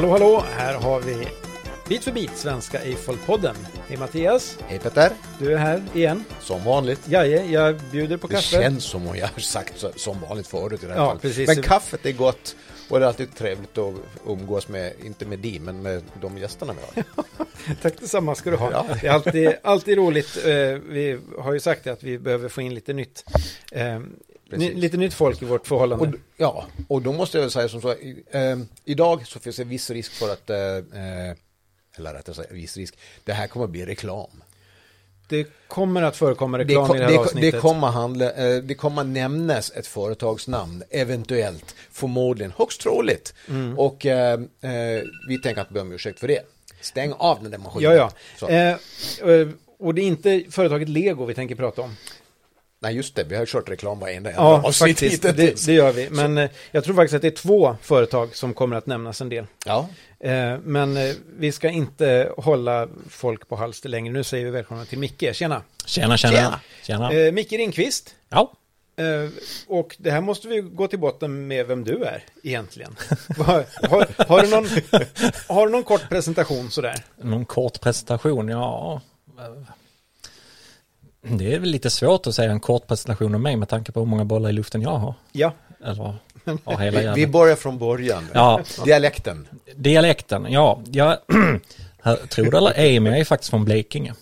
Hallå, hallå! Här har vi Bit för bit, Svenska Eiffel-podden. Hej Mattias, Hej Petter, du är här igen. som vanligt. Jaje, jag bjuder på Det kaffe. känns som om jag har sagt som vanligt förut i det här Ja, fallet. precis. Men kaffet är gott och det är alltid trevligt att umgås med, inte med dig, men med de gästerna vi har. Tack detsamma ska du ha. Ja. Det är alltid, alltid roligt. Eh, Vi har ju sagt att vi behöver få in lite nytt. Precis. lite nytt folk i vårt förhållande. Och, ja, och då måste jag säga som så, eh, idag så finns det viss risk för att, eh, eh, eller rättare sagt viss risk, det här kommer att bli reklam. det kommer att förekomma reklam ko- i det här det, avsnittet. det, kommer handla, eh, det kommer nämnas ett företagsnamn, eventuellt, förmodligen, högst troligt. Mm. Och eh, eh, vi tänker att be om ursäkt för det. Stäng av den där Ja, maskinen. ja. Eh, eh, och det är inte företaget Lego vi tänker prata om. Nej, just det, vi har kört reklam varenda Ja, avsnitt faktiskt. Det, det gör vi. Men eh, jag tror faktiskt att det är två företag som kommer att nämnas en del. Ja, Eh, Men eh, vi ska inte hålla folk på halster längre. Nu säger vi välkomna till Micke. Tjena! Tjena, tjena. Tjena. tjena. Micke Ringqvist. Ja, Och det här måste vi gå till botten med vem du är egentligen. har, har, har, du någon, har du någon kort presentation sådär? någon kort presentation, ja. Det är väl lite svårt att säga en kort presentation om mig med tanke på hur många bollar i luften jag har. Ja, Eller har hela vi, vi börjar från början. Ja, Dialekten. dialekten, ja. Jag tror det eller ej, men jag är faktiskt från Blekinge.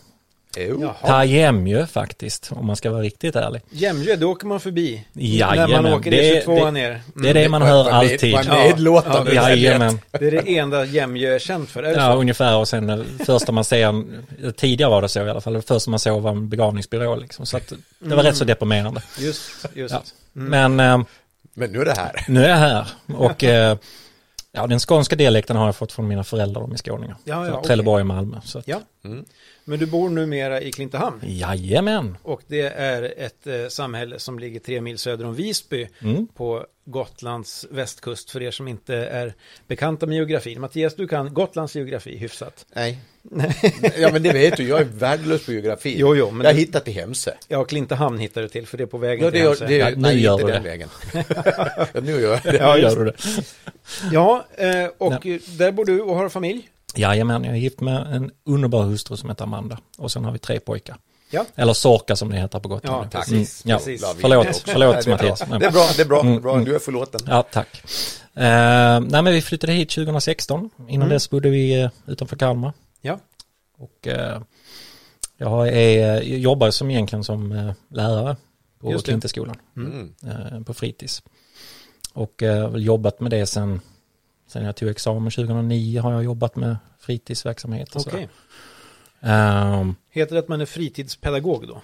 Per Jämjö faktiskt, om man ska vara riktigt ärlig. Jämjö, då åker man förbi. Jajamän, när man åker det- E22 det- ner. Mm. Det är det man hör alltid. Nedlåtande. ja, det lät. Jajamän. Det är det enda Jämjö är känt för, är Ja, så? ungefär. Och sen eh, första man ser, tidigare var det så i alla fall, det första man såg var en begravningsbyrå liksom. Så att det var rätt så deprimerande. Just, just. Ja. Men eh, Men nu är det här. nu är jag här och eh, ja, den skånska dialekten har jag fått från mina föräldrar, de är skåningar. Ja, ja. Trelleborg och Malmö. Så att, Ja. Mm. Men du bor numera i Klintehamn. Jajamän. Och det är ett eh, samhälle som ligger tre mil söder om Visby Mm. på Gotlands västkust för er som inte är bekanta med geografin. Mattias, du kan Gotlands geografi hyfsat. Nej. ja, men det vet du, jag är värdelös på geografi. Jo, jo, men jag har det- hittat till Hemse. Ja, Klintehamn hittar du till för det är på vägen Ja, det till Hemse. det, Ja, nu nej, gör inte du den det. vägen. ja, nu gör jag det. Ja, just Gör du det? Ja, eh, och där bor du och har familj. Jajamän, jag är gift med en underbar hustru som heter Amanda. Och sen har vi tre pojkar. Ja. Eller Sorka som det heter på Gotland. Ja, nu. precis, ja, precis. Förlåt, förlåt det. Mattias. Det är bra, det är bra, Mm, bra. mm. du är förlåten. Ja, tack. Eh, nej, men vi flyttade hit 2016. Innan Mm. dess bodde vi eh, utanför Kalmar. Ja. Och eh, jag, är, jobbar som egentligen som lärare på. Klinteskolan Mm. på fritids. Och har jobbat med det sen, sen jag tog examen 2009 har jag jobbat med fritidsverksamhet och Okej. sådär. Ehm, Heter det att man är fritidspedagog då?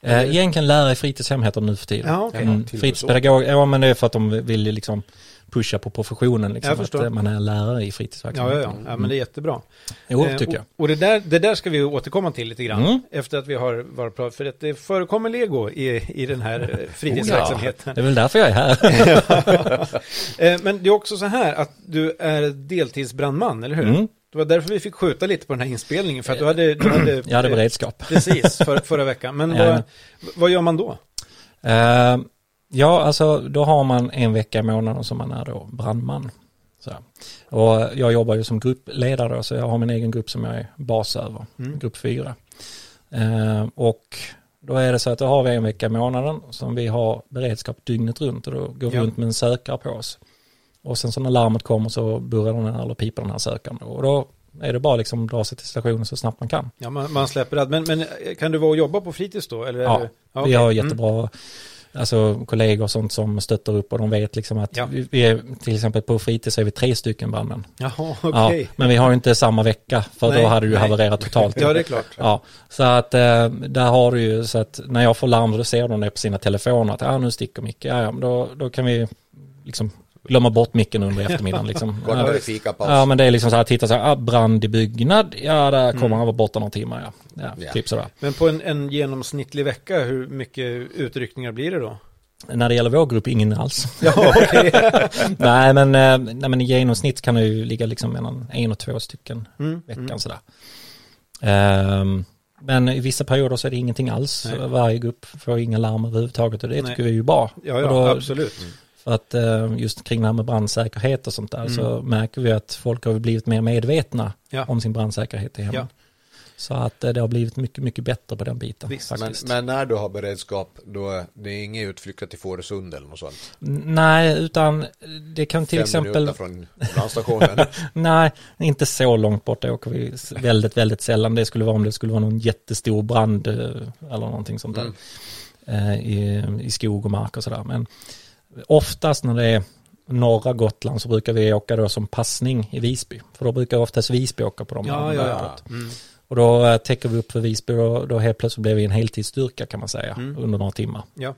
eh, egentligen lärare i fritidshem heter det nu för tiden. Ja, okej. Mm, fritidspedagog, ja men det är för att de vill liksom pusha på professionen liksom, att eh, man är lärare i Ja, fritidsverksamhet. ja, ja. ja men det är jättebra. Jo, Eh, tycker jag. Och, och det, där, det där ska vi återkomma till lite grann. Mm. Efter att vi har varit pratat. För att det förekommer lego i, i den här eh, fritidsverksamheten. Det är väl därför jag är här. Eh, Men det är också så här att du är deltidsbrandman, eller hur? Mm. Det var därför vi fick skjuta lite på den här inspelningen. För att du hade... Du hade Jag hade beredskap. Precis, för, förra veckan. Men Ja. vad, vad gör man då? Eh, ja, alltså då har man en vecka i månaden som man är då brandman. Så. Och jag jobbar ju som gruppledare då, så jag har min egen grupp som jag är bas över, Mm. grupp fyra. Eh, och då är det så att då har vi en vecka i månaden som vi har beredskap dygnet runt och då går vi Ja. runt med en sökare på oss. Och sen så när larmet kommer så burrar den här eller piper den här sökaren och då är det bara liksom dra sig till stationen så snabbt man kan. Ja, man, man släpper det. Men, men kan du vara och jobba på fritids då? Eller Ja, du- Vi okej. har Mm. Alltså, kollegor och sånt som stöttar upp och de vet liksom att Ja. vi, är till exempel på fritids så är vi tre stycken brandmän. Jaha, Ja, okej. men vi har ju inte samma vecka för Nej, då hade ju nej. havererat totalt. Ja, det är klart. Ja, så att eh, där har du ju så att när jag får larm då ser de det på sina telefoner att ah, nu sticker Micke, ja, ja, då, då kan vi liksom glömma bort micken under eftermiddagen liksom. Gå Ja, fikapaus. Ja men det är liksom så här, titta så här, ah, brand i byggnad, ja där kommer Mm. han vara borta några timmar ja. ja, Ja. Typ sådär. Men på en, en genomsnittlig vecka, hur mycket utryckningar blir det då? När det gäller vår grupp, ingen alls. Ja, okej. nej, men, eh, nej men i genomsnitt kan det ju ligga liksom mellan en och två stycken Mm, veckan mm. sådär. Ehm, men i vissa perioder så är det ingenting alls. Nej. Varje grupp får inga larm överhuvudtaget och det Nej. tycker vi är ju bra. Ja, ja, då, absolut. För att eh, just kring det här med brandsäkerhet och sånt där så märker vi att folk har blivit mer medvetna Mm. Ja. om sin brandsäkerhet i hemmen. Ja. Så att eh, det har blivit mycket, mycket bättre på den biten Visst, Men, men när du har beredskap, då det är inga utflykter till Fårösund eller något sånt. Nej, utan det kan till Fem exempel, från brandstationen. nej, inte så långt bort, det åker vi väldigt, väldigt sällan. Det skulle vara om det skulle vara någon jättestor brand eh, eller någonting sånt där. Mm. i, i skog och mark och sådär. Men oftast när det är norra Gotland så brukar vi åka då som passning i Visby. För då brukar oftast Visby åka på de Ja, ja, ja. Mm. Och då eh, täcker vi upp för Visby och då helt plötsligt blir vi en heltidsstyrka kan man säga Mm. under några timmar. Ja,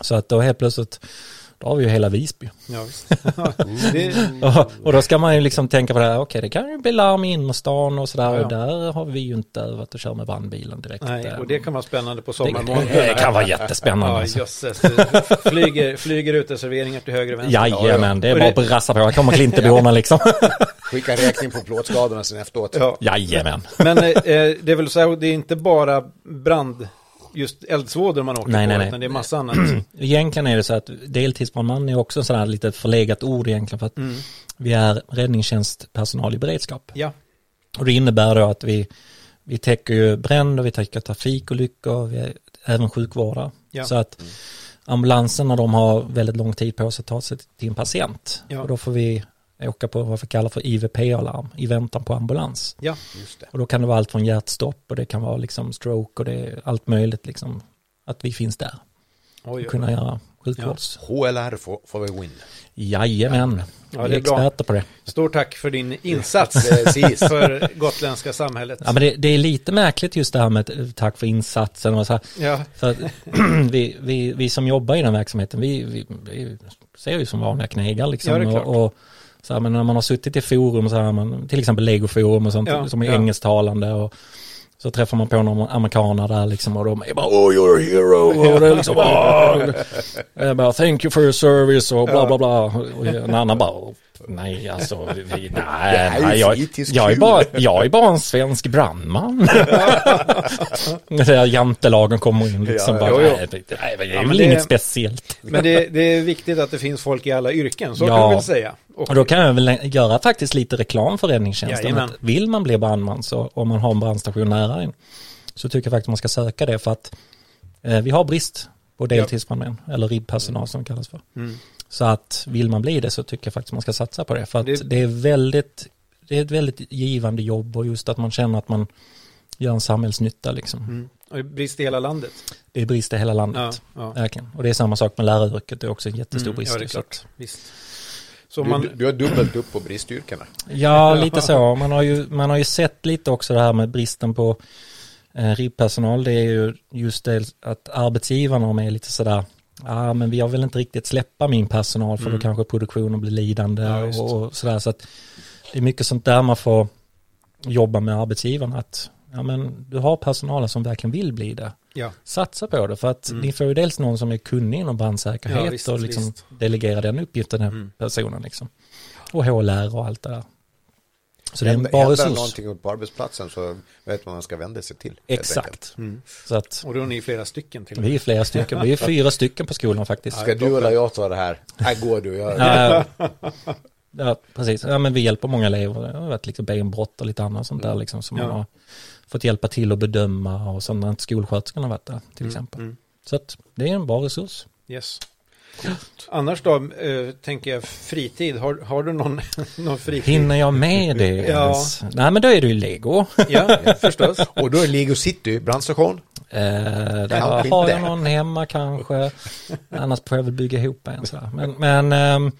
Så att då helt plötsligt, då har vi ju hela Visby. ja det, Och, och då ska man ju liksom tänka på det här, okej det kan ju bli larm i innerstan och sådär Ja, ja. och där har vi ju inte övat att köra med brandbilen direkt. nej, eh. och det kan vara spännande på det, sommarmånaderna. det kan vara jättespännande. Ja, alltså. jösses. Det Flyger, flyger uteserveringar till höger och vänster. Jajamän, det är bara det- att brassa på. Jag kommer Klinteborna liksom. Skicka räkning på plåtskadorna sen efteråt. Ja. Jajamän. Men eh, det är väl så här, det är inte bara brand, just eldsvådor man åker Nej, på, nej, nej. utan det är massa annat. Egentligen är det så att deltidsbrandman är också sådär lite förlegat ord egentligen för att Mm. vi är räddningstjänstpersonal i beredskap. Ja, Och det innebär då att vi, vi täcker ju bränder, vi täcker trafikolyckor, vi är även sjukvårdare. Ja. Så att ambulanserna de har väldigt lång tid på sig att ta sig till en patient. Ja. Och då får vi åka på vad vi kallar för IVP-alarm i väntan på ambulans. ja, Just det. Och då kan det vara allt från hjärtstopp och det kan vara liksom stroke och det är allt möjligt liksom. Att vi finns där oj, och kunna göra sjukvårds. HLR får, får vi win. Jajamän, Ja, vi är är experter på det. Stort tack för din insats för gotländska samhället. Ja men det, det är lite märkligt just det här med tack för insatsen och så här. Ja, För vi, vi, vi som jobbar i den verksamheten, vi, vi, vi ser ju som vanliga knegar liksom. Ja, det är klart. och, och så här, men när man har suttit i forum, så här, man, till exempel legoforum och sånt, Ja, som är ja. engelsktalande och så träffar man på några amerikaner där liksom och de är bara oh you're a hero. Och det är liksom oh, bara, thank you for your service. Och bla bla bla. Och en annan bara "Oh, nej alltså vi, nej, nej jag, fritidskul." jag, är bara, jag är bara en svensk brandman jantelagen kommer in liksom Ja, bara, jo, jo. nej, det, är Ja, väl det- inget speciellt men det, det är viktigt att det finns folk i alla yrken, så Ja. kan man väl säga. Och, och då kan jag väl göra faktiskt lite reklam för räddningstjänsten. Vill man bli brandman så om man har en brandstation nära en så tycker jag faktiskt man ska söka det för att eh, vi har brist på deltidsbrandmän eller RIB-personal som det kallas för. Mm. Så att vill man bli det så tycker jag faktiskt man ska satsa på det för att Det- det, är väldigt det är ett väldigt givande jobb och just att man känner att man gör en samhällsnytta liksom. Mm. Och det är brist i hela landet. Det är brist i hela landet. Ja, ja. Verkligen. Och det är samma sak med läraryrket, det är också en jättestor Mm, brist. ja, det är klart. Visst. Så Du, man, du, du har dubbelt upp på bristyrkena. Ja, lite så. Man har, ju, man har ju sett lite också det här med bristen på eh, RIB-personal. Det är ju just det att arbetsgivarna är lite sådär, ja men vi har väl inte riktigt släppa min personal för Mm. då kanske produktionen blir lidande Ja, och, sådär. Så att det är mycket sånt där man får jobba med arbetsgivarna. Att ja, men du har personalen som verkligen vill bli det. ja, Satsa på det för att Mm. ni får ju dels någon som är kunnig inom brandsäkerhet Ja, visst, och liksom visst. delegera den uppgiften den Mm. personen liksom. Och HLR och allt det där. Så det är en Händer- bra händer resurs. någonting på arbetsplatsen så vet man vad man ska vända sig till. Exakt. mm. Så att och då är ni flera stycken till vi är flera stycken. Vi är fyra stycken på skolan faktiskt. Ska du eller jag ta det här? Nej, går du. Jag, Ja, ja, precis. Ja, men vi hjälper många elever. Det har varit liksom benbrott och lite annat sånt där liksom som Ja. man har fått hjälpa till att bedöma och sånt när inte skolsköterskan har varit där till exempel. Mm. Så att det är en bra resurs. Yes. Annars då, eh, tänker jag fritid. Har, har du någon, någon fritid? Hinner jag med det Ja. ens? Nej men då är det ju lego. Ja, förstås. Och då är Lego City brandstation. Eh, där har jag någon hemma kanske. Annars får jag väl bygga ihop en sådär. Men, men, ehm,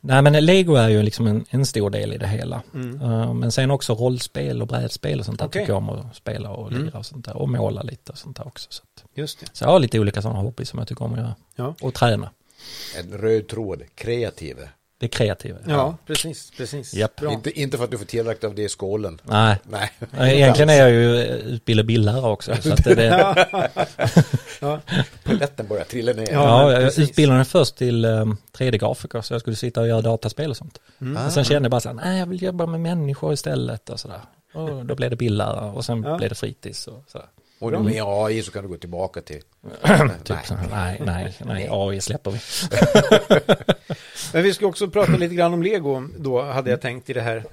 nej, men Lego är ju liksom en, en stor del i det hela. Mm. Eh, men sen också rollspel och brädspel och sånt där Okej. tycker jag om att spela och lira Mm. och sånt där. Och måla lite och sånt där också. Så, att, Just det. så jag har lite olika sådana hobby som jag tycker om att göra. Ja. Och träna. En röd tråd. Kreativ. Det är kreativt. Ja, precis, precis. Inte, inte för att du får tillräckligt av det i skålen. Nej, Nej. egentligen är jag ju utbildad bildlärare också. Så att det, Ja, Polletten börjar trilla ner. Ja. Ja, men jag precis. utbildade mig först till um, 3D-grafiker så jag skulle sitta och göra dataspel och sånt. Mm. Och sen kände jag bara så här, nej jag vill jobba med människor istället och sådär. Och då blev det bildlärare och sen Ja. blev det fritids och sådär. Och nu med AI så kan du gå tillbaka till... Typ så här, nej, nej, nej, AI släpper vi. Men vi ska också prata lite grann om Lego då, hade jag tänkt i det här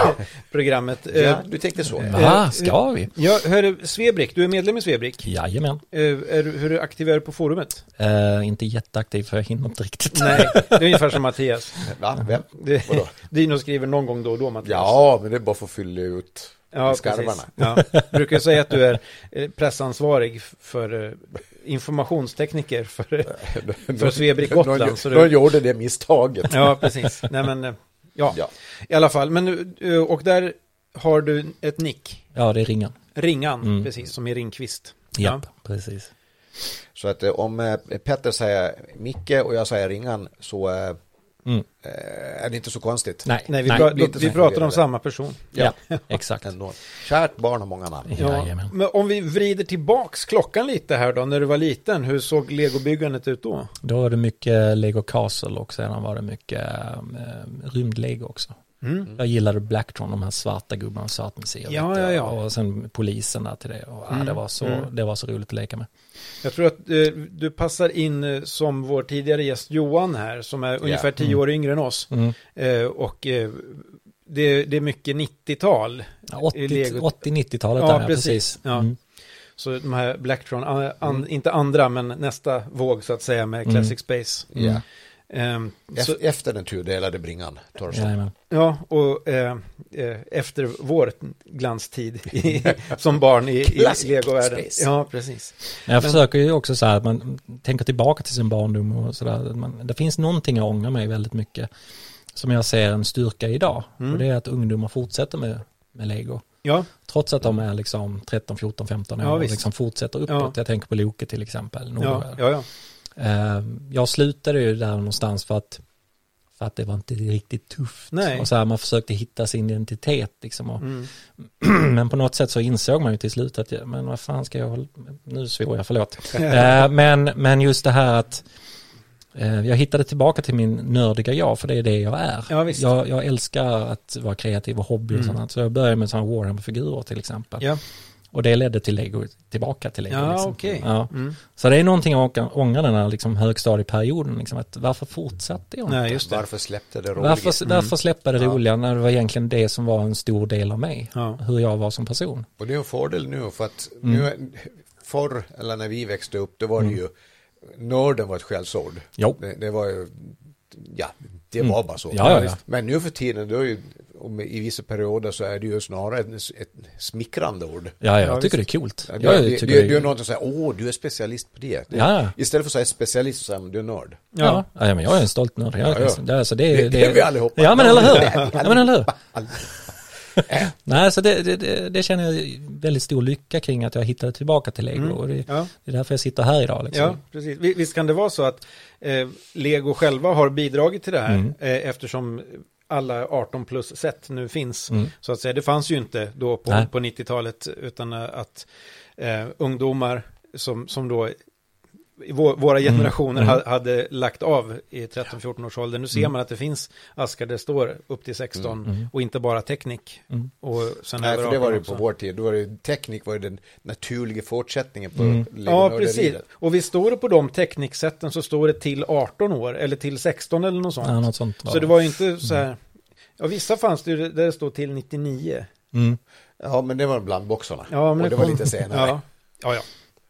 programmet. Ja, Eh, du tänkte så. Va, ska vi? Ja, hörru, Svebrick, du är medlem i Svebrick. Jajamän. Eh, är, du- hur aktiv är du på forumet? Uh, inte jätteaktiv för jag hinner inte riktigt. Nej, det är ungefär som Mattias. Va? Vem? Det, Vadå? Dino skriver någon gång då och då, Mattias. Ja, men det är bara för att fylla ut ja skarvarna. Ja. Jag brukar säga att du är eh, pressansvarig för eh, informationstekniker för, för Svebrick Gotland. Någon, Så någon du, gjorde det misstaget. ja, precis. Nej, men, eh, ja, Ja. i alla fall. Men, och där har du ett nick. Ja, det är ringen. Ringan, Mm. precis, som i Ringqvist. Japp, precis. Så att om Petter säger Micke och jag säger Ringan så Mm. eh, är det inte så konstigt. Nej, Nej, vi, nej. pra- vi pratar om samma person. Ja, exakt. Ändå. Kärt barn har många namn. Ja, men om vi vrider tillbaks klockan lite här då, när du var liten, hur såg legobyggandet ut då? Då var det mycket Lego Castle och sedan var det mycket äh, rymdlego också. Mm. Jag gillade Blacktron, de här svarta gubbarna sig. Ja, ja, ja. Och sen polisen där till det. Och, ja, Mm, det, var så, mm. det var så roligt att leka med. Jag tror att eh, du passar in eh, som vår tidigare gäst Johan här, som är ungefär tio Mm. år yngre än oss. Mm. Eh, och eh, det, det är mycket 90-tal. Ja, I Lego. 80-90-talet Ja, där, precis. precis. Ja. Mm. Så de här Blacktron, an, an, Mm. inte andra, men nästa våg så att säga med Mm. Classic Space. Mm. Ehm, så, Efter, den tudelade bringan. Så. Jajamän. ja, och eh, eh, efter vår glanstid i, som barn i, i legovärlden. Ja, precis. Jag Men- försöker ju också så här att man tänker tillbaka till sin barndom och sådär. Man- Det finns någonting jag ångrar mig väldigt mycket. Som jag ser en styrka idag. Mm. Och det är att ungdomar fortsätter med, med lego. Ja, Trots att de är liksom 13, 14, 15 år Ja, och liksom fortsätter uppåt. Ja. Jag tänker på Loke till exempel. ja, ja, ja. Eh, Jag slutade ju där någonstans för att, för att det var inte riktigt tufft. Nej. Och så här, man försökte hitta sin identitet liksom. Och, Mm. men på något sätt så insåg man ju till slut att, men vad fan ska jag nu svor jag, förlåt. Eh, men, men just det här att eh, jag hittade tillbaka till min nördiga jag, för det är det jag är. Ja. Jag, jag älskar att vara kreativ och hobby och Mm. sånt. Så jag började med sådana Warhammer-figurer till exempel. Ja, Och det ledde till Lego, tillbaka till Lego. ja liksom. okej. Ja. Mm. Så det är någonting jag ångrar- den här liksom högstadieperioden. Liksom, att varför fortsatte jag inte? Nej, just det. Varför släppte det roliga? Varför, varför släppa det Ja. roliga när det var egentligen det som var en stor del av mig? Ja. Hur jag var som person. Och det är en fördel nu för att Mm. nu, förr, eller när vi växte upp, då var det ju, nörden var ett skällsord. Det, det var ju, ja, det Mm. var bara så. Ja, ja, ja. Men nu för tiden, då är ju, om, i vissa perioder så är det ju snarare ett, ett smickrande ord. Ja, jag Ja, tycker det är coolt. Ja, du, tycker du, det du är någon som säger, åh, du är specialist på det. det Ja, ja. Istället för att säga specialist så säger man, du är nörd. Ja, ja, men jag är en stolt nörd. Jag, Ja, ja. Det, alltså, det, Det, det är vi allihopa. Ja, men eller hur? Ja, men eller hur? Nej, så det, det, det, känner jag väldigt stor lycka kring att jag hittade tillbaka till Lego. Mm. Och det, Ja. det är därför jag sitter här idag. Liksom. Ja, precis. Vi- Visst kan det vara så att eh, Lego själva har bidragit till det här Mm. eh, eftersom alla 18 plus set nu finns. Mm. Så att säga, det fanns ju inte då på, på 90-talet utan eh, att eh, ungdomar som, som då våra Mm, generationer mm. ha- hade lagt av i 13-14 års ålder. Nu ser Mm. man att det finns askar det står upp till 16 Mm. och inte bara teknik. Mm. Och sen Nej, för det 18 var ju också. på vår tid. Då var det, teknik var den naturliga fortsättningen på Mm. Ja, precis. Och vi står det på de tekniksätten så står det till 18 år eller till 16 eller något sånt. Ja, något sånt. Så det var ju inte så här, ja vissa fanns det ju där det står till 99. Mm. Ja, men det var bland boxarna. Ja, men och det var kom- lite senare. Ja, ja, ja.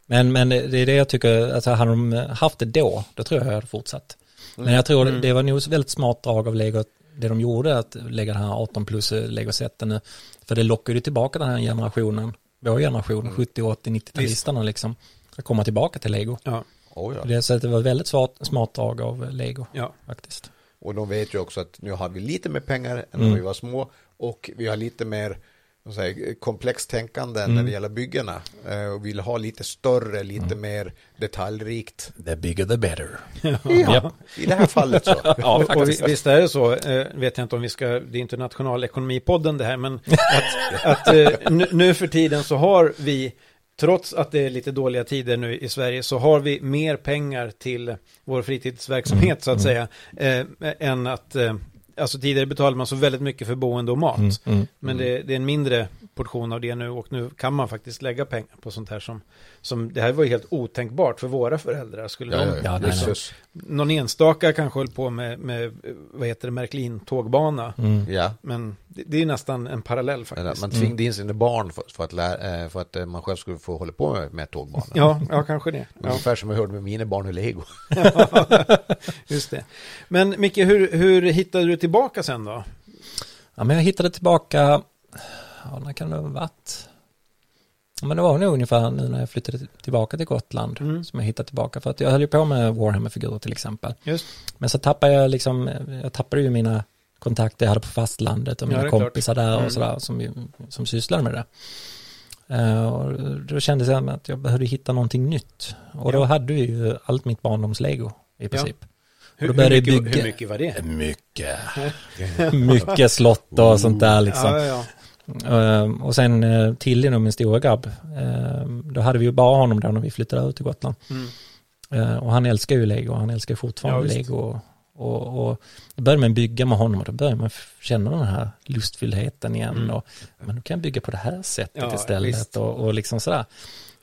Men, men det är det jag tycker, alltså hade de haft det då, då tror jag jag hade fortsatt. Men jag tror Mm. det var nog väldigt smart drag av Lego, det de gjorde, att lägga den här 18 plus Lego-sätten nu. För det lockade ju tillbaka den här generationen, vår generation, Mm. 70, 80, 90-talisterna liksom. Att komma tillbaka till Lego. ja, Oh, ja. Det, så att det var väldigt smart, smart drag av Lego ja. faktiskt. Och de vet ju också att nu har vi lite mer pengar än Mm. när vi var små. Och vi har lite mer säger, komplext tänkande när Mm. det gäller byggena. Eh, och vill ha lite större, lite Mm. mer detaljrikt. The bigger the better. Ja, i det här fallet så. Ja, och, och visst är det så, eh, vet jag inte om vi ska, det är inte nationalekonomipodden det här, men att, att eh, nu, nu för tiden så har vi, trots att det är lite dåliga tider nu i Sverige, så har vi mer pengar till vår fritidsverksamhet Mm, så att säga, eh, än att, eh, alltså tidigare betalade man så väldigt mycket för boende och mat. Mm, mm. Men det, det är en mindre portion av det nu och nu kan man faktiskt lägga pengar på sånt här som, som det här var ju helt otänkbart för våra föräldrar. Skulle Ja, de, ja, Ja, ja. nej, nej. Jesus. Någon enstaka kanske höll på med, med vad heter det, Märklin-tågbana. Mm. Ja. Men det, det är nästan en parallell faktiskt. Man tvingade in sina barn för, för, att lära, eh, för att eh, man själv skulle få hålla på med, med tågbanan. Ja, ja, kanske det. Ja. Ungefär som jag hörde med mina barn och lego. Just det. Men Micke, hur, hur hittade du tillbaka sen då? Ja, men jag hittade tillbaka, ja, när kan det ha varit? Ja, men det var nog ungefär nu när jag flyttade tillbaka till Gotland Mm. som jag hittade tillbaka. För att jag höll ju på med Warhammer-figurer till exempel. Just. Men så tappade jag liksom, jag tappade ju mina kontakter jag hade på fastlandet och Ja, mina det är klart. kompisar där Mm. och sådär som, som sysslade med det. Eh, och då kände jag att jag behövde hitta någonting nytt. Och då Ja. hade vi ju allt mitt barndomslego i princip. Hur, då hur, jag mycket, hur mycket var det? Mycket. Mycket slott och sånt där liksom. Ja, ja, och sen uh, Tilly, min stora grabb, ehm, då hade vi ju bara honom då när vi flyttade över till Gotland. Mm. Eh, och han älskar ju lego, han älskar fortfarande Ja, lego. Och, och, och då började man bygga med honom och då började man känna den här lustfyllheten igen. Mm. Och, men nu kan jag bygga på det här sättet Ja, istället och, och liksom sådär.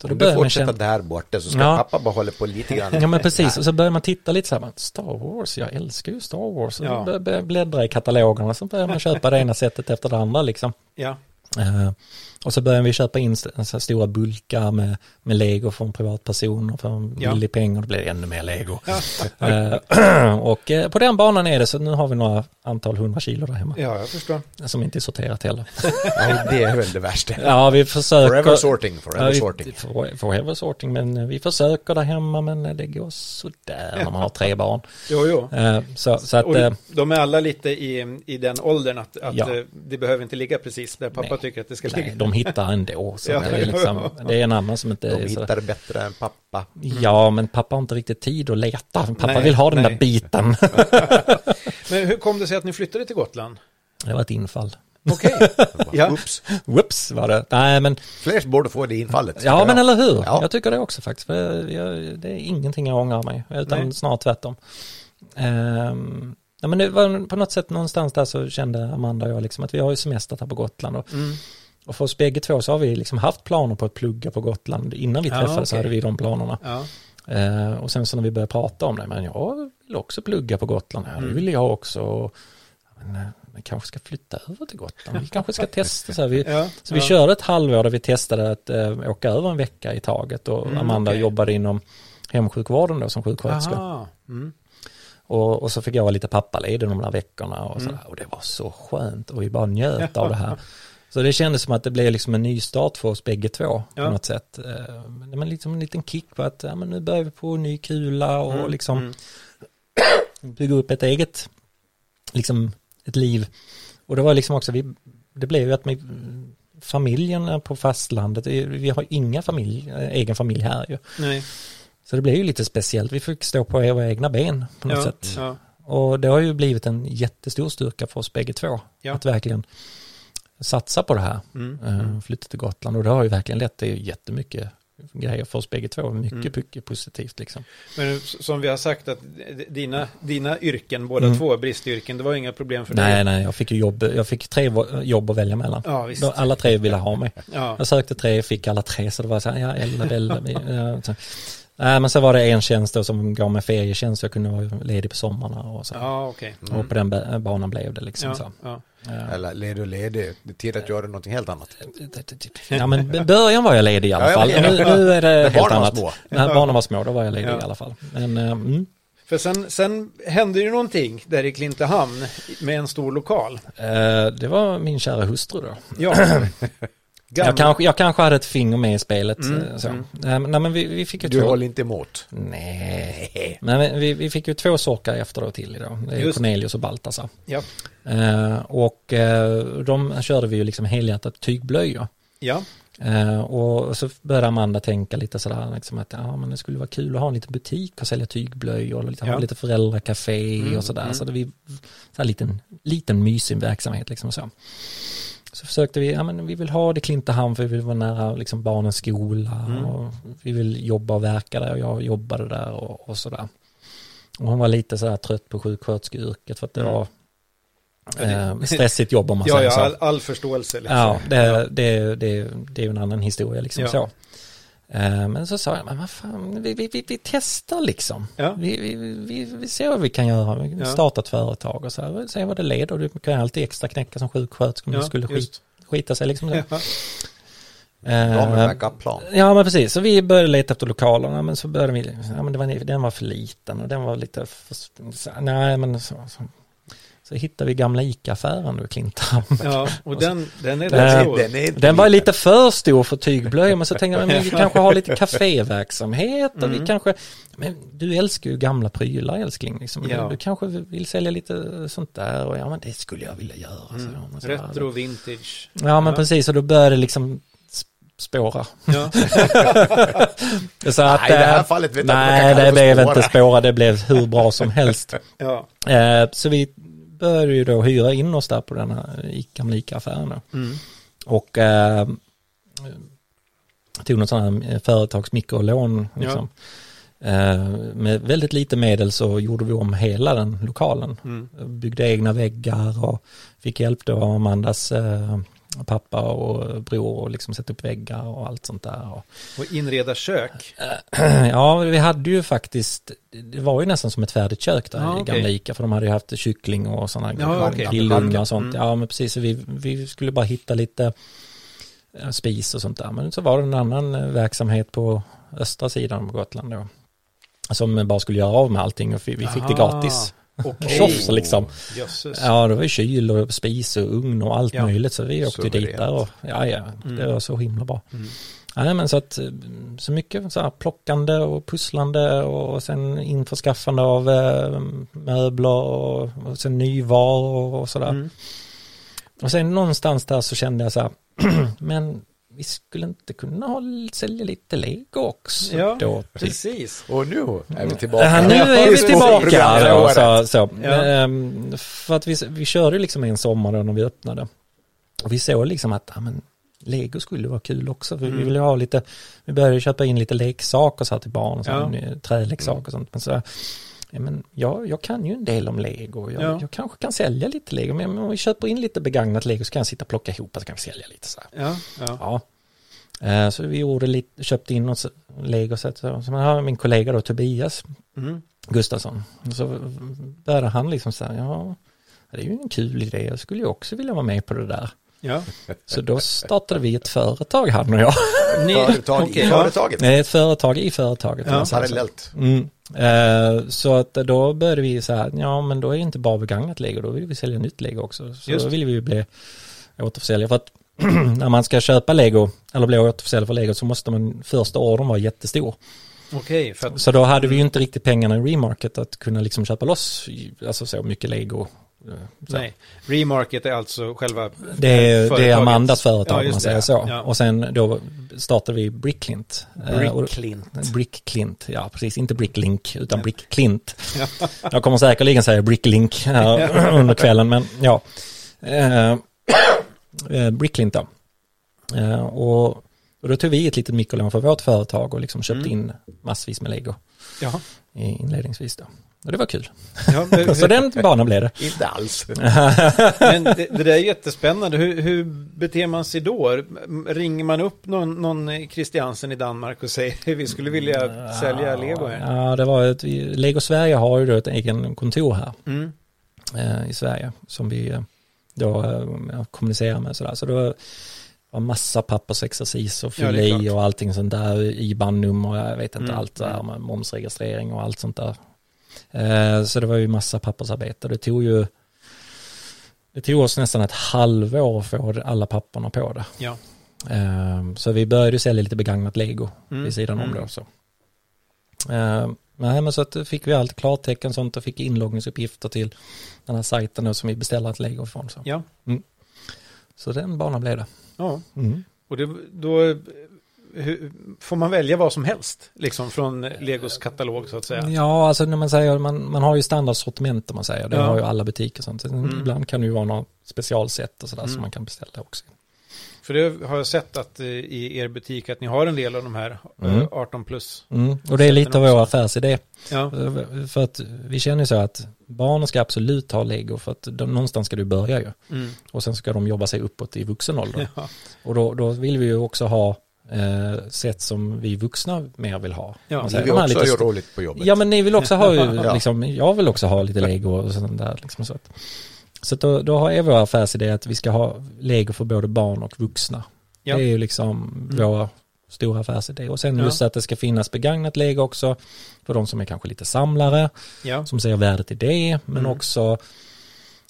Så då Om du fortsätter känna, där borta så ska Ja. pappa bara hålla på lite grann. ja men precis, och så börjar man titta lite så här, Star Wars, jag älskar ju Star Wars. Och Ja. börjar bläddra i katalogerna så börjar man köpa det ena sättet efter det andra liksom. ja. Eh, och så började vi köpa in stora bulkar med, med lego från privatpersoner för en Ja. billig peng och det blev ännu mer lego. Ja. Eh, och eh, på den banan är det så nu har vi några antal hundra kilo där hemma. ja, jag förstår. Som inte är sorterat heller. Nej, det är väl det värsta. Ja, vi försöker. Forever sorting, Ja, forever sorting. for- Forever sorting, men eh, vi försöker där hemma men det går sådär när man har tre barn. Jo, jo. Så, så att, Och de är alla lite i, i den åldern att, att Ja. det behöver inte ligga precis där pappa Nej. tycker att det ska ligga. de hittar ändå. Så Ja. det, är liksom, det är en annan som inte De är så, hittar bättre än pappa. Ja, men pappa har inte riktigt tid att leta. Pappa Nej, vill ha den nej. där biten. Men hur kom det sig att ni flyttade till Gotland? Det var ett infall. Okej. ja. Oops. Whoops var det. Nej, men Fler borde få det infallet. ja, men eller hur? Ja. Jag tycker det också faktiskt. För jag, det är ingenting jag ångrar mig, utan Nej. snart tvärtom. Ehm, ja, men det var på något sätt någonstans där så kände Amanda och jag liksom att vi har ju semester här på Gotland och, Mm. Och för oss bägge två så har vi liksom haft planer på att plugga på Gotland. Innan vi Ja, träffades så okej. hade vi de planerna. Ja. Eh, och sen så när vi började prata om det, men jag vill också plugga på Gotland, ja, det Mm. vill jag också. Men, eh, vi kanske ska flytta över till Gotland, vi kanske ska testa så. Vi, Ja. så vi körde ett halvår där vi testade att eh, åka över en vecka i taget och Mm, Amanda okej. jobbade inom hemsjukvården då som sjuksköterska. Mm. Och, och så fick jag vara lite pappaledig de där veckorna och, Mm. sådär. och det var så skönt och vi bara njöt av det här. Så det kändes som att det blev liksom en ny start för oss bägge två Ja. på något sätt. Eh, Men liksom en liten kick på att ja, men nu börjar vi på en ny kula och Mm, liksom mm. bygga upp ett eget, liksom ett liv. Och det var liksom också, vi, det blev ju att med familjen på fastlandet, vi har inga familj, eh, egen familj här ju. Nej. Så det blev ju lite speciellt, vi fick stå på våra egna ben på något Ja. sätt. Ja. Och det har ju blivit en jättestor styrka för oss bägge två. Ja. Att verkligen satsa på det här. Mm. eh, Flytta till Gotland. Och det har ju verkligen lett till jättemycket grejer för oss bägge två. Mycket, Mm. mycket positivt liksom. Men som vi har sagt att dina, dina yrken, båda Mm. två bristyrken, det var inga problem för Nej, dig. nej, jag fick ju jobb, jag fick tre jobb att välja mellan. Ja, visst. Alla tre ville ha mig. Ja. Jag sökte tre, fick alla tre, så det var så här, ja, eller, eller. ja. Nej, men så var det en tjänst då som gav mig ferietjänst, så jag kunde vara ledig på sommarna och så. Ja, okej. Och på den ba- banan blev det liksom Ja, så. ja. Ja. Eller ledig och ledig. Det är tid att göra någonting helt annat. Ja men i början var jag ledig i alla fall. Nu, nu är det När helt annat. små. När barnen var små, då var jag ledig Ja. i alla fall. Men, eh, mm, För sen, sen hände ju någonting där i Klintehamn med en stor lokal. eh, det var min kära hustru då. Ja. Jag kanske, jag kanske hade ett finger med i spelet. Mm, eh, Så. mm. Eh, Nej men vi, vi fick ju Du två. håller inte emot. Nej. Men vi, vi fick ju två sockar efter då till idag. Det är Just. Cornelius och Baltasar. Ja. Eh, och eh, de körde vi ju liksom helhjärtat tygblöjor. Ja. Eh, och så började Amanda tänka lite sådär, liksom att ja, men det skulle vara kul att ha en liten butik och sälja tygblöjor och lite, Ja. ha lite föräldracafé Mm, och sådär. mm. Så det vi, så här liten, liten mysig verksamhet liksom så. Så försökte vi, ja men vi vill ha det i Klintehamn för vi vill vara nära liksom barnens skola Mm. och vi vill jobba och verka där och jag jobbade där och, och sådär. Och hon var lite sådär trött på sjuksköterskeyrket för att det Mm. var Eh, stressigt jobb om man Ja, säger ja, så. all, all förståelse. Liksom. Ja, det, det, det, det är ju en annan historia liksom Ja. så. Eh, Men så sa jag, men vad fan, vi, vi, vi, vi testar liksom. Ja. Vi, vi, vi, vi ser vad vi kan göra. Vi Ja. startar ett företag och så här, se vad det leder. Du kan alltid extra knäcka som sjuksköterska om Ja, det skulle skit, skita sig liksom. Ja. Backup-plan. Ja men precis, så vi började leta efter lokalerna men så började vi, ja men det var, den var för liten och den var lite, för, så, nej men så, så, så hittade vi gamla ICA-affären då i Klintarp. ja, och den, den är Den- stor. Den, är Den var lite för stor för tygblöjor men så tänkte jag, men vi kanske har lite kaféverksamhet och vi Mm. kanske, men du älskar ju gamla prylar älskling liksom. Ja. Du, du kanske vill sälja lite sånt där och ja men det skulle jag vilja göra. Mm. så, Retro, vintage. Ja men precis och då började det liksom sp- spåra. Ja. Så att, Nej, i det här eh, fallet vet jag inte Nej, det blev inte spåra, det blev hur bra som helst. ja. Eh, Så vi började ju då hyra in oss där på den här gamla ICA-affären. Mm. Och eh, tog något sånt här företagsmikrolån liksom. Eh, med väldigt lite medel så gjorde vi om hela den lokalen. Mm. Byggde egna väggar och fick hjälp då av Amandas eh, pappa och bror och liksom sätta upp väggar och allt sånt där. Och, Och inreda kök. Ja, vi hade ju faktiskt, det var ju nästan som ett färdigt kök där Ja, i gamla Ica, för de hade ju haft kyckling och sådana Ja, okej. grillugnar och sånt. Mm. Ja, men precis, vi, vi skulle bara hitta lite eh, spis och sånt där. Men så var det en annan eh, verksamhet på östra sidan på Gotland då, som bara skulle göra av med allting och vi, fick det Aha. gratis. Okej. Tjofs liksom. Jösses. Ja, det var ju kyl och spis och ugn och allt Ja. möjligt, så vi åkte dit Suveränt. där och ja, ja, det Mm. var så himla bra. Mm. Nej men så att så mycket så här plockande och pusslande och sen införskaffande av eh, möbler och, och sen nyvaror och sådär. Mm. Och sen någonstans där så kände jag så här, men vi skulle inte kunna ha, sälja lite lego också Ja, då. Typ. precis. Och nu är vi tillbaka. Ja, nu är vi tillbaka. Då, så, så. Ja. Ehm, För att vi, vi körde liksom en sommar då när vi öppnade. Och vi såg liksom att ja, men, Lego skulle vara kul också. För Vi Mm. ville ha lite, vi började köpa in lite leksaker så här till barn och så, Ja. träleksaker och sånt. Men så, men jag, jag kan ju en del om Lego. Jag, Ja. jag kanske kan sälja lite Lego. Men om vi köper in lite begagnat Lego så kan jag sitta och plocka ihop och så kan vi sälja lite så här. Ja, ja. Ja. Eh, Så vi gjorde lite, köpte in oss Lego. Så, så, så har min kollega då Tobias Mm. Gustafsson. Så började han liksom säga, ja, det är ju en kul idé, jag skulle ju också vilja vara med på det där. Ja. Så då startade vi ett företag, han och jag. Ni, Företag okej, i företaget. Nej, ett företag i företaget. Ja, kan man säga så. Parallellt. Mm. Eh, Så att då började vi så här, ja men då är det inte bara begagnat lego, då vill vi sälja nytt lego också. Så Just. då vill vi ju bli återförsäljare. För att när man ska köpa lego, eller bli återförsäljare för lego, så måste man första ordern vara jättestor. Okej, för att, Så då hade vi ju inte riktigt pengarna i remarket att kunna liksom köpa loss, alltså så mycket lego. Eh, Så. nej. Remarket är alltså själva Det är, det är företaget. Amandas företag Ja, om man säger det. så. Ja. Och sen då startade vi Bricklint. Eh, Bricklint. Bricklint, ja precis, inte Bricklink utan Ja. Bricklint. Ja. Jag kommer säkerligen säga Bricklink här under kvällen, men ja. Eh, eh, Bricklint då. Eh, och, och då tog vi ett litet mikrolån för vårt företag och liksom köpte Mm. in massvis med lego Ja, i- inledningsvis då. Och det var kul. ja men, Så den banan blev det. Inte alls. men det, det där är jättespännande. Hur, hur beter man sig då? Ringer man upp någon, någon Christiansen i Danmark och säger vi skulle vilja sälja lego här? Ja, det var ett, Lego Sverige har ju då ett egen kontor här Mm. eh, i Sverige som vi eh, då eh, kommunicerar med sådär. Så då var massa pappersexercis och fylla i och allting sånt där, IBAN-nummer, jag vet inte Mm, allt där mm. med momsregistrering och allt sånt där. Eh, så det var ju massa pappersarbete. Det tog ju det tog oss nästan ett halvår att få alla papperna på det. Ja. Eh, så vi började sälja lite begagnat lego Mm. vid sidan om Mm. då. Så. Eh, nej, men så att fick vi allt klartecken sånt och fick inloggningsuppgifter till den här sajten då som vi beställer ett lego ifrån. Så, Ja. så den banan blev det. ja. Mm. Och det, då hur, får man välja vad som helst, liksom från Legos katalog så att säga. Ja, alltså när man säger, man, man har ju standardsortiment om man säger, det Ja. har ju alla butiker sånt. Mm. Ibland kan det ju vara något specialsätt och sådär Mm. som man kan beställa också. För det har jag sett att eh, i er butik att ni har en del av de här eh, Mm. 18 plus. Mm. Och det är lite av vår affärsidé. Ja, För att vi känner så att barnen ska absolut ha lego för att de, någonstans ska du börja ju. mm. Och sen ska de jobba sig uppåt i vuxen ålder. ja. Och då, då vill vi ju också ha eh, sätt som vi vuxna mer vill ha. Ja, säger, vill här också lite st- roligt på jobbet. Ja men ni vill också ha Ja. liksom, jag vill också ha lite lego och sånt där. Liksom, så att, så att då, då har är vår affärsidé att vi ska ha lego för både barn och vuxna. Ja. Det är ju liksom Mm. vår stora affärsidé. Och sen Ja. just att det ska finnas begagnat lego också för de som är kanske lite samlare, ja. som ser värdet i det, men Mm. också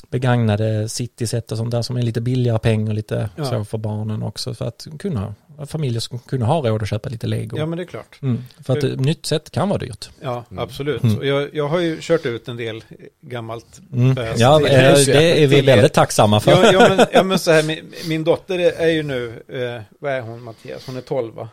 begagnade cityset och sånt där som är lite billigare pengar lite Ja. så för barnen också för att kunna, familjer ska kunna ha råd att köpa lite lego. ja, men det är klart. Mm, för att För- nytt sätt kan vara dyrt. Ja, Mm. absolut. Mm. Jag, jag har ju kört ut en del gammalt. Mm. Eh, Ja, till- eh, det är vi väldigt tacksamma för. Ja, ja, men, ja, men så här, min, min dotter är ju nu, eh, vad är hon Mattias? Hon är 12 va?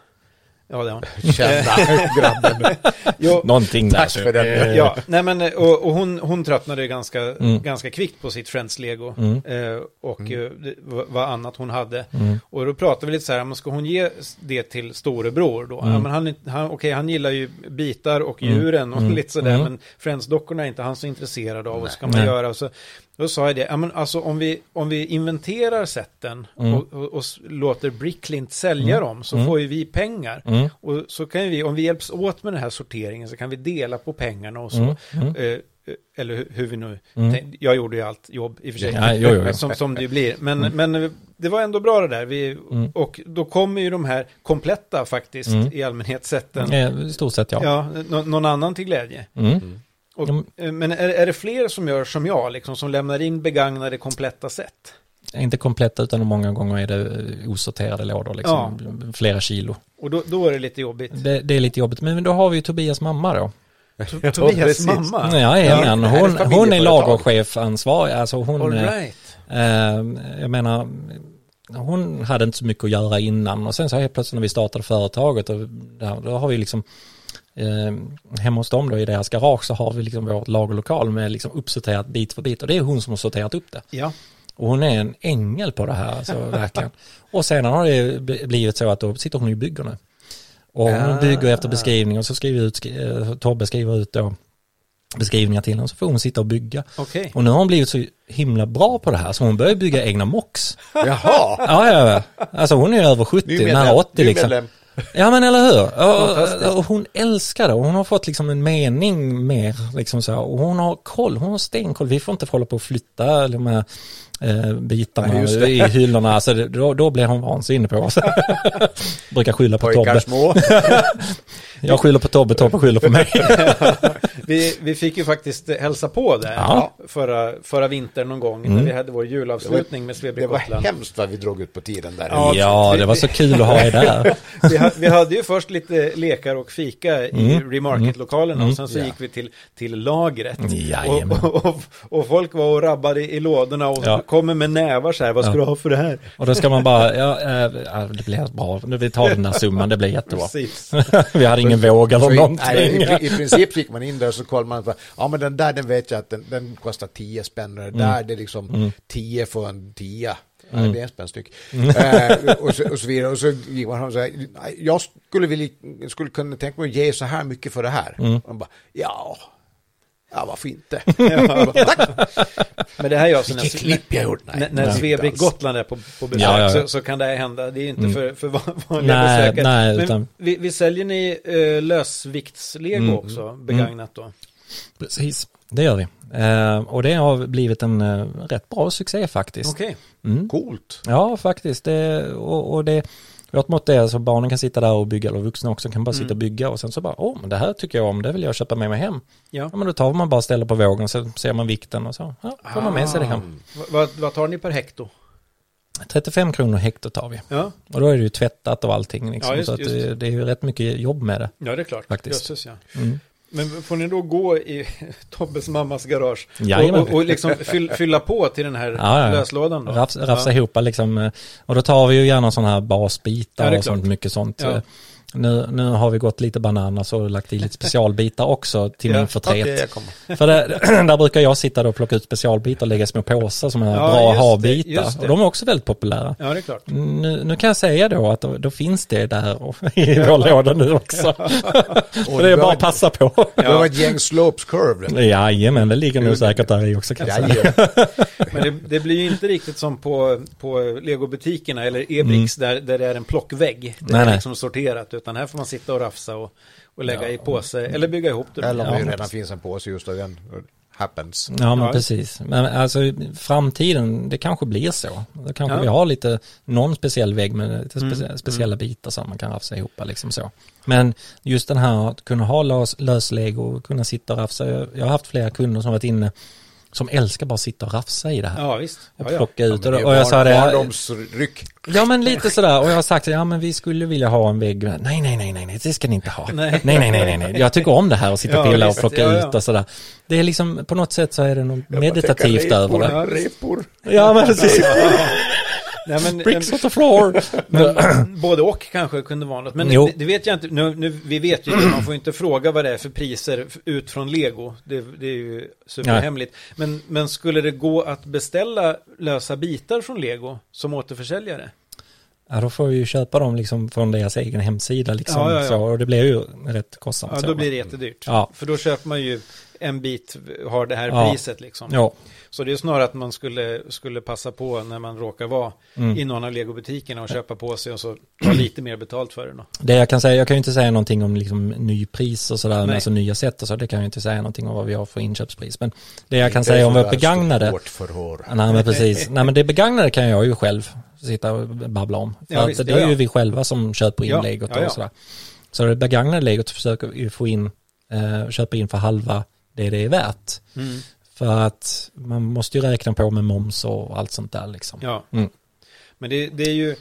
Ja, det är hon. Kända grabben. Jo, Någonting Tack där. för den. Eh, ja, nej men och, och hon, hon tröttnade ganska, Mm. ganska kvickt på sitt Friends Lego Mm. eh, och Mm. eh, vad annat hon hade. Mm. Och då pratade vi lite så här, men ska hon ge det till storebror då? Mm. Ja, men han, han, okej, han gillar ju bitar och Mm. djuren och Mm. lite sådär, Mm. men Friends-dockorna är inte han så intresserad av, vad Nej. ska man Nej. göra? Och så, då sa jag det, ja men alltså om vi, om vi inventerar sätten Mm. och, och, och låter Bricklint sälja Mm. dem så Mm. får ju vi pengar. Mm. Och så kan vi, om vi hjälps åt med den här sorteringen så kan vi dela på pengarna och så. Mm. Mm. Eh, eh, eller hur, hur vi nu, Mm. tänk- jag gjorde ju allt jobb i och för sig. Ja, jo, jo, jo. Som, som det ju blir. Men, Mm. men det var ändå bra det där. Vi, Mm. Och då kommer ju de här kompletta faktiskt Mm. i allmänhet sätten. Eh, I stort sett ja. Ja, nå- någon annan till glädje. Och, Mm. eh, Men är, är det fler som gör som jag, liksom, som lämnar in begagnade kompletta set? Inte kompletta utan många gånger är det eh, osorterade lådor, liksom, flera kilo. Och då, då är det lite jobbigt. Det, det är lite jobbigt, men då har vi ju Tobias mamma då. To- Tobias mamma? Ja, Ja, jajamän. hon, hon är lagerchef ansvarig, alltså hon, All eh, right. eh, jag menar, hon hade inte så mycket att göra innan och sen så helt plötsligt när vi startade företaget och där, då har vi liksom eh, hemma hos dem då i deras garage så har vi liksom vårt lagerlokal med liksom uppsorterat bit för bit och det är hon som har sorterat upp det. Ja, Och hon är en ängel på det här, alltså verkligen. Och sedan har det bl- blivit så att då sitter hon och bygger nu. Och hon Ah. bygger efter beskrivning och så skriver ut, eh, Tobbe skriver ut då beskrivningar till henne så får hon sitta och bygga. okej. Och nu har hon blivit så himla bra på det här så hon börjar bygga egna mox. Jaha. Ja, ja, ja. Alltså hon är över 70, nära 80 ny liksom. medlem. Ja men eller hur? Och, och hon älskar det och hon har fått liksom en mening mer liksom så här. Och hon har koll, hon har stenkoll. Vi får inte hålla på och flytta de här eh, bitarna Ja, i hyllorna. Alltså det, då, då blir hon vansinnig på oss. Brukar skylla på Pojkar Tobbe. små. Jag skyller på Tobbe, Tobbe skyller på mig. Vi, vi fick ju faktiskt hälsa på där Ja. förra, förra vintern någon gång Mm. när vi hade vår julavslutning med Det Svebrik var Gotland. hemskt vad vi drog ut på tiden där. Ja, Ja, det var så kul att ha er där. Vi, vi hade ju först lite lekar och fika i Mm. Mm. och sen så Ja. gick vi till, till lagret. Och, och, och, och folk var och rabbade i lådorna och Ja. kommer med nävar så här, vad ska Ja. du ha för det här? Och då ska man bara, ja, ja det blir bra. Nu vi tar den där summan, det blir jättebra. Precis. Vi hade ingen våg eller Så i, någonting. nej, i, I princip gick man in där och så kollade man ja men den där den vet jag att den, den kostar 10 spänn och den där det är liksom 10 för en 10. Ja, det är en spänn styck. Eh, och, så, och så vidare. Och så gick man och sa, jag skulle, vilja, skulle kunna tänka mig att ge så här mycket för det här. Och man bara, ja, ja varför inte? Tack! Men det här är alltså när, Vilket klipp jag gjort. när, när Svebrik. Gotland är på, på besök Ja, ja, ja. Så, så kan det här hända. Det är inte Mm. för, för van- vanliga Nej, besökare. nej, Men utan- vi, vi säljer ni uh, lösviktslego Mm. också, begagnat då? Precis, det gör vi. Eh, och det har blivit en eh, rätt bra succé faktiskt. Okej. Mm. Coolt. Ja, faktiskt. Det, och, och det, vårt mått är så barnen kan sitta där och bygga, eller vuxna också kan bara sitta och bygga och sen så bara, åh, men det här tycker jag om, det vill jag köpa med mig hem. Ja. Ja, men då tar man bara och ställer på vågen, så ser man vikten och så, ja, får man med sig det hem. Va- Vad, vad tar ni per hekto? 35 kronor hekto tar vi. Ja, Och då är det ju tvättat och allting liksom, Ja, just- så det, det är ju rätt mycket jobb med det. ja det är klart. Faktiskt. Jösses, ja. Mm. Men får ni då gå i Tobbes mammas garage och, och, och liksom fyll, fylla på till den här Ja, ja. löslådan då? Rafs, rafsa ja. ihop liksom, eh, och då tar vi ju gärna sådana här basbitar Ja, och sånt, mycket sånt. Ja. Nu, nu har vi gått lite bananas och lagt i lite specialbitar också till Ja, min förtret. Kommer. För det, där brukar jag sitta och plocka ut specialbitar och lägga små påsar som är Ja, bra att just ha det, bitar. just det. Och de är också väldigt populära. Ja, det är klart. Nu, nu kan jag säga då att då, då finns det där och, i vår låda nu också. Och det är bara att passa på. Det var ett gäng slopes curve. Jajamän, det ligger nog säkert där i också kan jag säga. Ja, Men det, det blir ju inte riktigt som på, på legobutikerna eller Ebrix där, där det är en plockvägg. Det Nej, är nej. liksom sorterat, utan här får man sitta och rafsa och, och lägga i påse eller bygga ihop det. Eller om Ja, det men redan finns en påse just av den. Happens. Ja men Ja. precis. Men alltså framtiden, det kanske blir så. Då kanske Ja. vi har lite, någon speciell vägg med lite specie- Mm, speciella bitar som man kan rafsa ihop liksom så. Men just den här att kunna ha lös, löslego och kunna sitta och rafsa. Jag, jag har haft flera kunder som varit inne som älskar bara sitta och rafsa i det här. Ja, visst. Och Ja, ja. plocka ut. Ja, och, och jag sa det, Barndomsryck. ja men lite sådär. Och jag har sagt, ja men vi skulle vilja ha en vägg. Nej, nej, nej, nej, nej, det ska ni inte ha. Nej. Nej, nej, nej, nej. Jag tycker om det här och sitta och Ja, pilla och plocka Ja, ja. ut och sådär. Det är liksom, på något sätt så är det något meditativt över det. repor, Repor. Ja men precis. Nej, men, Bricks on the floor. men, både och kanske kunde vara något. Men det, det vet jag inte. Nu, nu, vi vet ju inte, man får inte fråga vad det är för priser ut från Lego. Det, det är ju superhemligt. Men, men skulle det gå att beställa lösa bitar från Lego som återförsäljare? Ja, då får vi ju köpa dem liksom från deras egen hemsida liksom. Ja, ja, ja. Så, och det blir ju rätt kostsamt. Ja, då blir det jättedyrt. Ja. För då köper man ju en bit, har det här Ja. priset liksom. Ja, Så det är snarare att man skulle, skulle passa på när man råkar vara Mm. i någon av legobutikerna och köpa på sig och så ta lite mer betalt för det då. det jag kan säga, jag kan ju inte säga någonting om liksom nypris och sådär, alltså nya sätt och så, det kan jag ju inte säga någonting om vad vi har för inköpspris. Men det jag kan säga om där begagnade, stort förhör. nej men precis, nej men det begagnade kan jag ju själv sitta och babbla om. För Ja, att visst, det ja, är ju ja. vi själva som köper in Ja, legot ja, ja. och sådär. Så det begagnade legot försöker vi ju få in, eh, köpa in för halva det det är värt. Mm. För att man måste ju räkna på med moms och allt sånt där liksom. Ja. Mm. Men det, det är ju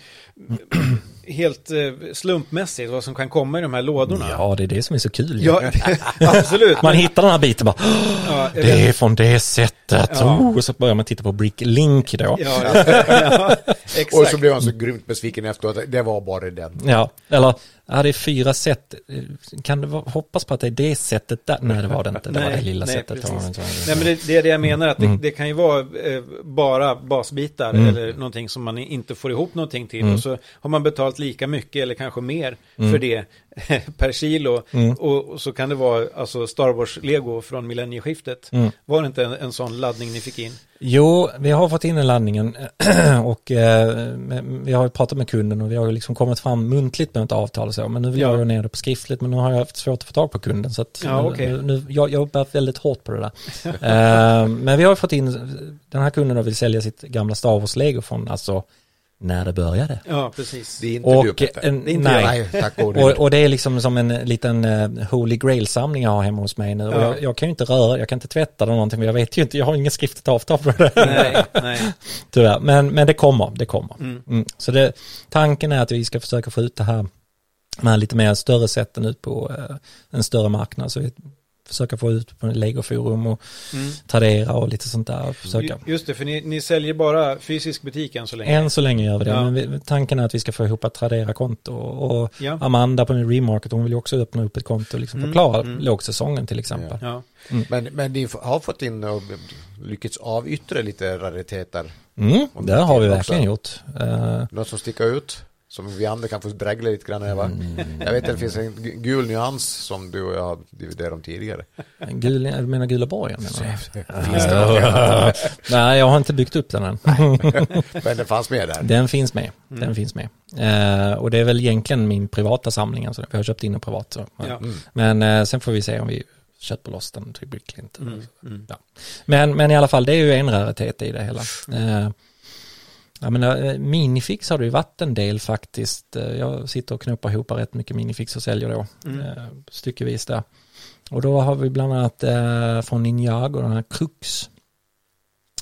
helt eh, slumpmässigt vad som kan komma i de här lådorna. Ja, det är det som är så kul. Ja, absolut. Man hittar den här biten bara, ja, det är från det sättet. Ja. Oh, och så börjar man titta på Bricklink då. Ja, ja, exakt. Och så blev han så grymt besviken efteråt. Det var bara den. Ja, eller ja, det är fyra sätt. Kan vara, hoppas på att det är det sättet där? Nej, det var det inte. Det var Nej, det lilla nej, sättet. Var precis. Nej men det, det är det jag menar att det, Mm. det kan ju vara eh, bara basbitar Mm. eller någonting som man inte får ihop någonting till Mm. och så har man betalt lika mycket eller kanske mer Mm. för det per kilo Mm. och, och så kan det vara alltså Star Wars Lego från millennieskiftet. Mm. Var det inte en, en sån laddning ni fick in? Jo, vi har fått in den laddningen och eh, vi har pratat med kunden och vi har liksom kommit fram muntligt med ett avtal och så. Men nu vill Ja. jag ju ner det på skriftligt men nu har jag haft svårt att få tag på kunden. Så att Ja, nu, okej. nu, jag jobbar väldigt hårt på det där. eh, men vi har fått in, den här kunden då vill sälja sitt gamla Star Wars-lego från alltså när det började. Ja, precis. Det är inte Och, du Petter. en, Det är inte nej. Nej, tack Och, Gud. och det är liksom som en liten uh, Holy Grail-samling jag har hemma hos mig nu. Och Ja. jag, jag kan ju inte röra, jag kan inte tvätta det någonting, för jag vet ju inte, jag har inget skriftligt avtal på det. Nej, nej. Tyvärr, men, men det kommer, det kommer. Mm. Mm. Så det, tanken är att vi ska försöka få ut det här med lite mer större sätten ut på eh, en större marknad. Så vi försöker få ut på Lego-forum och Mm. Tradera och lite sånt där. Och försöka. Just det, för ni, ni säljer bara fysisk butik än så länge. Än så länge gör vi det, Ja. men vi, tanken är att vi ska få ihop ett Tradera-konto. Och, och Ja. Amanda på min remarket, hon vill ju också öppna upp ett konto och liksom Mm, förklara mm. lågsäsongen till exempel. Ja. Men, men ni har fått in och lyckats avyttra lite rariteter. Mm, det har vi också. verkligen gjort. Eh, Något som sticker ut. Som vi andra kan få drägla lite grann över. Jag vet att det finns en gu- gul nyans som du och jag har dividerat om tidigare. gul, du menar Gula borgen? menar? Nej, jag har inte byggt upp den än. Men det fanns med där. Den finns med. Mm. Den finns med. Eh, och det är väl egentligen min privata samling. Alltså, vi har köpt in den privat. Så. Ja. Mm. Men eh, sen får vi se om vi köper loss den till Bricklint. Mm. Mm. Ja. Men, men i alla fall, det är ju en raritet i det hela. Eh, jag menar, eh, minifix har det ju varit en del faktiskt. Eh, Jag sitter och knoppar ihop rätt mycket minifix och säljer då. Mm. Eh, styckevis där. Och då har vi bland annat från Ninjago, den här Crux.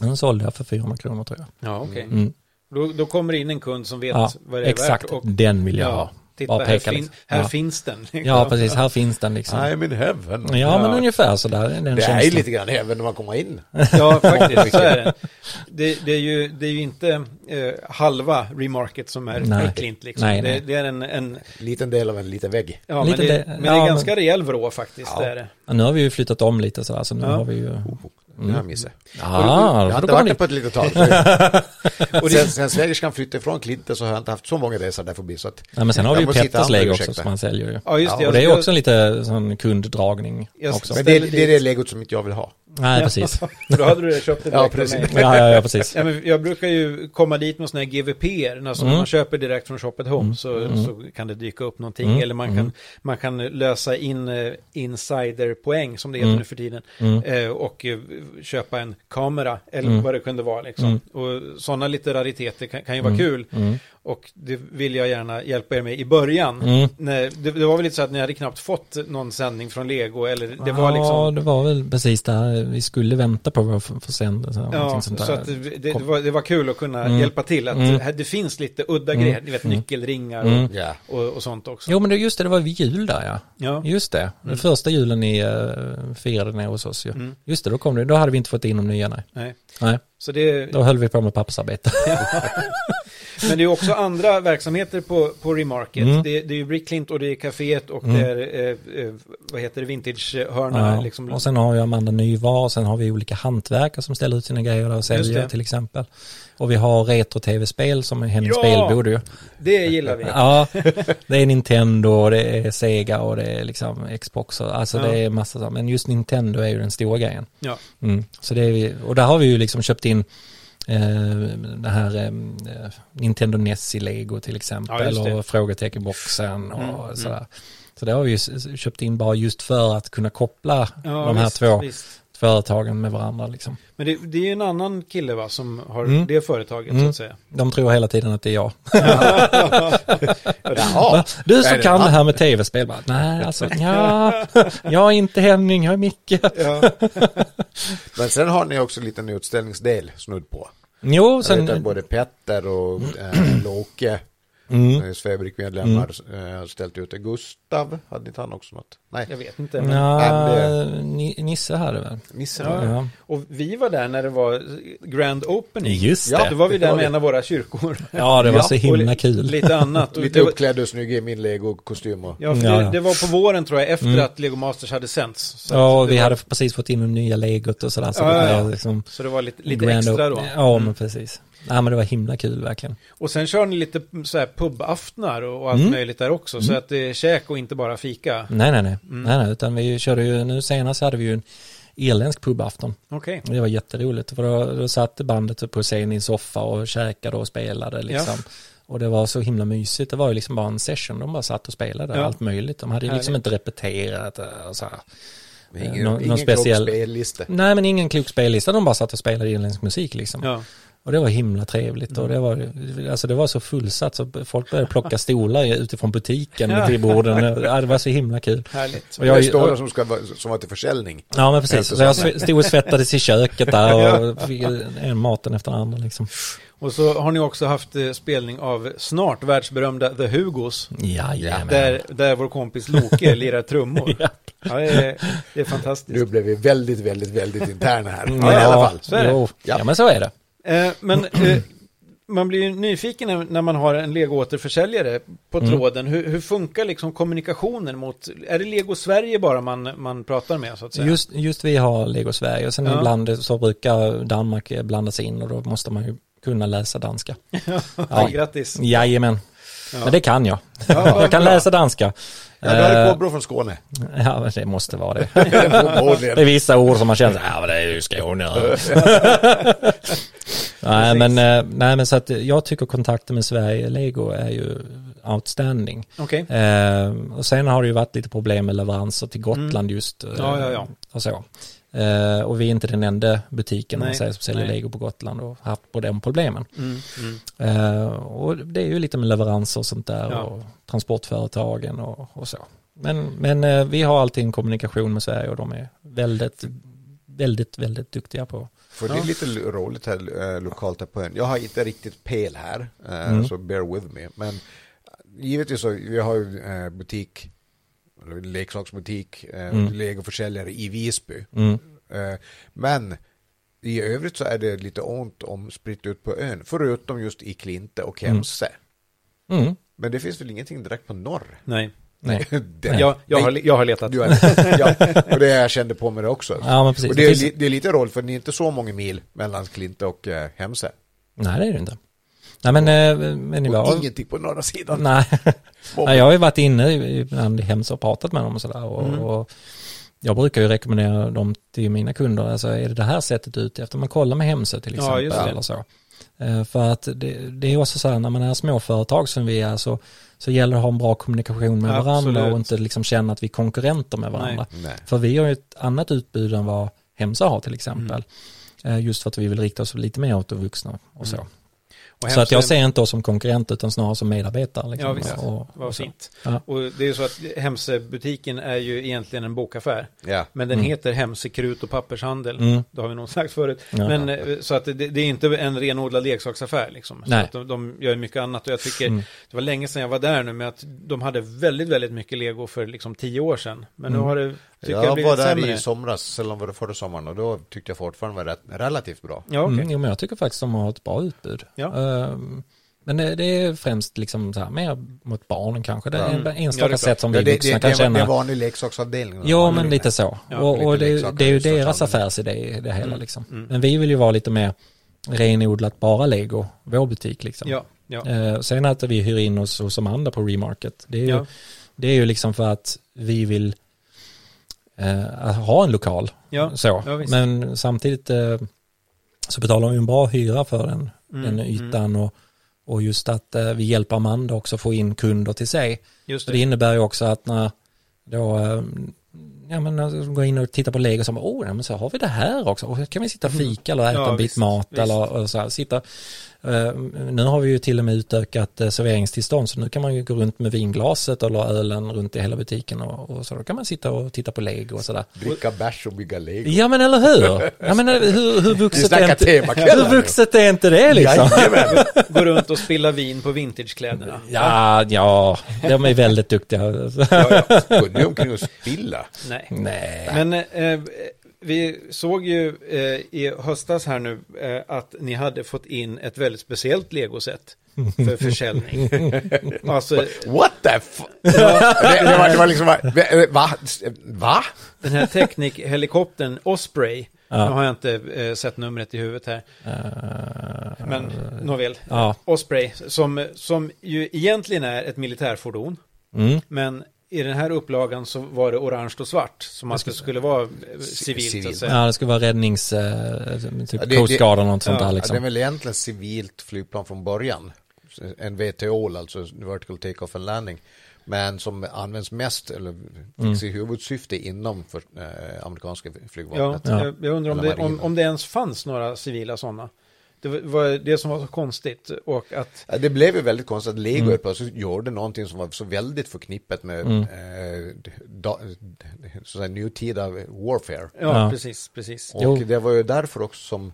Den sålde jag för 400 kronor tror jag. Ja, okej. Mm. Då, då kommer det in en kund som vet Ja, vad det är Exakt, värt. Och, den vill jag Ja. ha. Titta här, peka. fin, liksom. här ja. finns den. liksom. ja, precis. Här finns den liksom. I'm in heaven. Ja, Ja. men ungefär sådär. Den Det är ju känslan. lite grann heaven när man kommer in. Ja, faktiskt, så är det. Det, det, är, ju, det är ju inte eh, halva remarket som är, Nej. är klint liksom. Nej, det, nej. det är en, en Liten del av en liten vägg. ja, Lite men det, det- men det ja, är men- ganska rejäl vrå faktiskt, Ja. det är det. Ja, nu har vi ju flyttat om lite sådär, så nu Ja. har vi ju... Det har jag. Ja, jag har inte varit ni- där på ett litet tag. Och sen, sen svägerskan flyttade ifrån Klinten så har jag inte haft så många resor där förbi. Så att Nej, men sen har vi ju Petters Lego också som man säljer ju. Ja, just det. Ja, Och det är också lite sån kunddragning också. men det, det är det legot som inte jag vill ha. Nej, precis. Då hade du köpt det Ja, direkt av precis. mig. Ja, ja, ja, precis. Ja, men jag brukar ju komma dit med sådana här GVP, alltså Mm. när man köper direkt från Shop at Home så, Mm. så kan det dyka upp någonting. Mm. Eller man kan, Mm. man kan lösa in eh, insiderpoäng som det heter Mm. nu för tiden. Mm. Eh, och eh, köpa en kamera eller Mm. vad det kunde vara liksom. Mm. Och sådana lite rariteter kan, kan ju vara Mm. kul. Mm. Och det vill jag gärna hjälpa er med i början. Mm. Nej, det, det var väl lite så att ni hade knappt fått någon sändning från Lego eller det var Ja, liksom det var väl precis där vi skulle vänta på vår f- försändelse. Ja, sånt så där. att det, det, var, det var kul att kunna Mm. hjälpa till. Att Mm. det finns lite udda Mm. grejer, ni vet Mm. nyckelringar Mm. Ja. och, och, och sånt också. Jo, men det, just det, det var vid jul där ja. Ja. Just det, den Mm. första julen ni uh, firade nere hos oss ju. Mm. Just det, då kom det, då hade vi inte fått in de nya nej. Nej. Nej, Så det, då höll vi på med pappersarbete. men det är också andra verksamheter på, på Remarket. Mm. Det, det är ju Bricklint och det är Caféet och Mm. det är, eh, eh, vad heter det, Vintage-hörna. Ja, Liksom. och sen har ju Amanda Nyvar och sen har vi olika hantverkare som ställer ut sina grejer där och säljer till exempel. Och vi har retro-tv-spel som är hennes Ja! spelbord ju. Det gillar vi. Ja, det är Nintendo och det är Sega och det är liksom Xbox och alltså Ja. det är massa. Men just Nintendo är ju den stora grejen. Ja. Mm. Så det är, vi- och där har vi ju liksom köpt in det här eh, Nintendo NES i Lego till Ja, exempel det. och frågeteckenboxen och Mm, sådär. Så det har vi ju köpt in bara just för att kunna koppla Ja, de här visst, två visst. Företagen med varandra liksom. Men det, det är ju en annan kille va, som har Mm. det företaget så Mm. att säga. De tror hela tiden att det är jag. Jaha. Du som kan det här med tv-spel, bara, nej alltså, ja, jag är inte Henning, jag är Micke. Ja. Men sen har ni också en liten utställningsdel snudd på. Jo, Jag vet att sen, både Petter och äh, Loke, mm. mm. Svebrikmedlemmar, äh, har ställt ut det. Gustav, hade inte han också något? Nej, Jag vet inte. Men... Ja, det- Ni- Nisse hade väl? Nisse Ja. det. Ja. Och vi var där när det var Grand Opening. Just Ja, det. då var vi det där var med det. en av våra kyrkor. Ja, det var Ja, så himla kul. Lite annat. Och Lite det, uppklädd och snygg i min Lego-kostym och... ja, Ja, det, ja. det var på våren tror jag, efter Mm. att Lego Masters hade sänts. Så Ja, och det vi var, hade precis fått in de nya legot och sådär. Så Ja, det ja, var ja. liksom Så det var lite, lite extra då. Ja, Mm. men precis. Nej, men det var himla kul verkligen. Och sen kör ni lite så här pubaftnar och, allt Mm. möjligt där också. Så Mm. att det är käk och inte bara fika. Nej, nej, nej. Mm. Nej, nej, utan vi körde ju, nu senast hade vi ju en irländsk pubafton. Okej. Det var jätteroligt, för då, då satt bandet på scen i en soffa och käkade och spelade liksom. Och det var så himla mysigt, det var ju liksom bara en session, de bara satt och spelade Ja. allt möjligt. De hade ju liksom inte repeterat eh, och så här. Ingen, Nå- ingen någon speciell- klok spellista. Nej men ingen klok spellista, de bara satt och spelade irländsk musik liksom. Ja. Och det var himla trevligt och det var, alltså det var så fullsatt så folk började plocka stolar utifrån butiken Ja. till borden. Ja, det var så himla kul. Härligt. Och Jag, det står som, ska vara, som var till försäljning. ja men precis, så jag stod och svettades i köket där och fick en maten efter den andra liksom. Och så har ni också haft eh, spelning av snart världsberömda The Hugos. Jajamän. Där, där vår kompis Loke lirar trummor. Ja. Ja, det, är, det är fantastiskt. Nu blev vi väldigt, väldigt, väldigt interna här. Ja, Men i alla fall. så är det. Jo, Ja. ja. men så är det. Eh, men eh, man blir ju nyfiken när- när man har en Lego-återförsäljare på Mm. tråden. Hur, hur funkar liksom kommunikationen mot, är det Lego Sverige bara man, man pratar med så att säga? Just, just vi har Lego Sverige och sen Ja. ibland så brukar Danmark blandas in och då måste man ju kunna läsa danska. ja. Grattis. Jajamän, Ja. men det kan jag. Ja, jag kan bra. läsa danska. Ja, du har ett påbrå från Skåne. Ja, det måste vara det. Det är vissa ord som man känner, ja men det är ju Skåne. Nej, men, eh, nej men så att jag tycker kontakten med Sverige Lego är ju outstanding. Okej. Eh, och sen har det ju varit lite problem med leveranser till Gotland just. eh, Mm. Ja, ja, ja. Och så. Eh, och vi är inte den enda butiken om man Nej, säger, som säljer nej. Lego på Gotland och haft på de problemen. Mm, mm. Eh, och det är ju lite med leveranser och sånt där Ja. och transportföretagen och, och så. Men, men eh, vi har alltid en kommunikation med Sverige och de är väldigt, väldigt, väldigt duktiga på. För det är lite roligt här eh, lokalt här på ön. Jag har inte riktigt pel här, eh, Mm. så bear with me. Men givetvis så, vi har ju eh, butik, leksaksbutik, eh, Mm. legoförsäljare i Visby. Mm. Eh, men i övrigt så är det lite ont om spritt ut på ön, förutom just i Klinte och Hemse. Mm. Men det finns väl ingenting direkt på norr? Nej, Nej. Det- jag, jag, har, jag har letat. du har, ja, och det jag kände på mig det också. Ja, men precis. och det, är, det är lite roligt för det är inte så många mil mellan Klinte och eh, Hemse. Nej, det är det inte. Nej, men, eh, men ni Och var... ingenting på norra sidan. Nej. Nej, jag har ju varit inne ibland i Hems och pratat med dem och sådär. Och, Mm. och jag brukar ju rekommendera dem till mina kunder. Alltså är det det här sättet ut efter man kollar med Hemse till Ja, exempel. just det. eller så. Eh, För att det, det är också så här när man är småföretag som vi är så, så gäller det att ha en bra kommunikation med varandra Absolut. och inte liksom känna att vi är konkurrenter med varandra. Nej. För vi har ju ett annat utbud än vad Hemsa har till exempel. Mm. Eh, Just för att vi vill rikta oss lite mer åt de vuxna och så. Och Så att jag ser inte oss som konkurrent utan snarare som medarbetare. Liksom. Ja, visst. Och, Vad och fint. Ja. Och det är så att Hemse-butiken är ju egentligen en bokaffär. Ja. Men den Mm. heter Hemse Krut och Pappershandel. Mm. Det har vi nog sagt förut. Ja. Men eh, så att det, det är inte en renodlad leksaksaffär liksom. Så Nej. att de, de gör mycket annat och jag tycker Mm. det var länge sedan jag var där nu med att de hade väldigt, väldigt mycket lego för liksom tio år sedan. Men nu Mm. har det, tycker jag, Jag var där sämre. i somras, eller var det förra sommaren, och då tyckte jag fortfarande var rätt, relativt bra. Ja, okej. Mm, jo, men jag tycker faktiskt de har ett bra utbud. Ja. Ehm, men det, det är främst liksom så här, mer mot barnen kanske. Det är Mm. en Ja, enstaka det är klart. sätt som Ja, vi det, vuxna det, kan det, var- det känna. är vanlig leksaksavdelning. Jo, men lite så. Ja, och och lite det, leksaker det är ju deras affärsidé i det hela Mm. liksom. Mm. Men vi vill ju vara lite mer renodlat bara lego, vår butik liksom. Ja, ja. Eh, sen att vi hyr in oss hos Amanda på Remarket, det är ju, ja. det är ju liksom för att vi vill eh, ha en lokal. ja. Så. Ja. Men samtidigt eh, så betalar vi en bra hyra för den, den ytan och, och just att eh, vi hjälper Amanda också få in kunder till sig. Just det. det innebär ju också att när då eh, ja, men när de går in och tittar på Lego så oh, ja, men så har vi det här också. Och kan vi sitta och fika eller äta Ja, en bit visst, mat visst. eller och så här, sitta. Eh, nu har vi ju till och med utökat eh, serveringstillstånd så nu kan man ju gå runt med vinglaset eller ölen runt i hela butiken och, och så då kan man sitta och titta på Lego och sådär. Dricka bärs och bygga lego. Ja men eller hur? Ja men hur, hur Vi vuxet är inte, hur vuxet är inte det liksom? Jajamän. Gå runt och spilla vin på vintagekläderna. Ja, ja, de är väldigt duktiga. Ja, ja. Gå nu omkring och spilla. Nej. Nej. Men eh, vi såg ju eh, i höstas här nu eh, att ni hade fått in ett väldigt speciellt legoset för försäljning. alltså, What the f... det, det, var, det var liksom, va? Va? va? den här Technic-helikoptern Osprey, Ja. nu har jag inte eh, sett numret i huvudet här, Eh, men nåväl. Ja. Osprey, som, som ju egentligen är ett militärfordon, Mm. men i den här upplagan så var det orange och svart, som att det skulle vara eh, civilt så att civilt. Ja, det ska vara räddnings, eh, typ Ja, det- Coast Guard eller något sånt ja, där Ja, det är liksom. väl egentligen civilt flygplan från början. En VTO, alltså Vertical Take-Off and Landing. Men som används mest, eller finns i huvudsyfte inom för, eh, amerikanska flygvapnet. Ja. Jag, jag undrar om det, om, om det ens fanns några civila sådana. Det var- det som var så konstigt och att, Ja, Det blev ju väldigt konstigt att Lego Mm. plötsligt gjorde någonting som var så väldigt förknippet med Mm. eh, da, så att säga, nutida warfare. ja, Ja. precis, precis. Och Jo. det var ju därför också som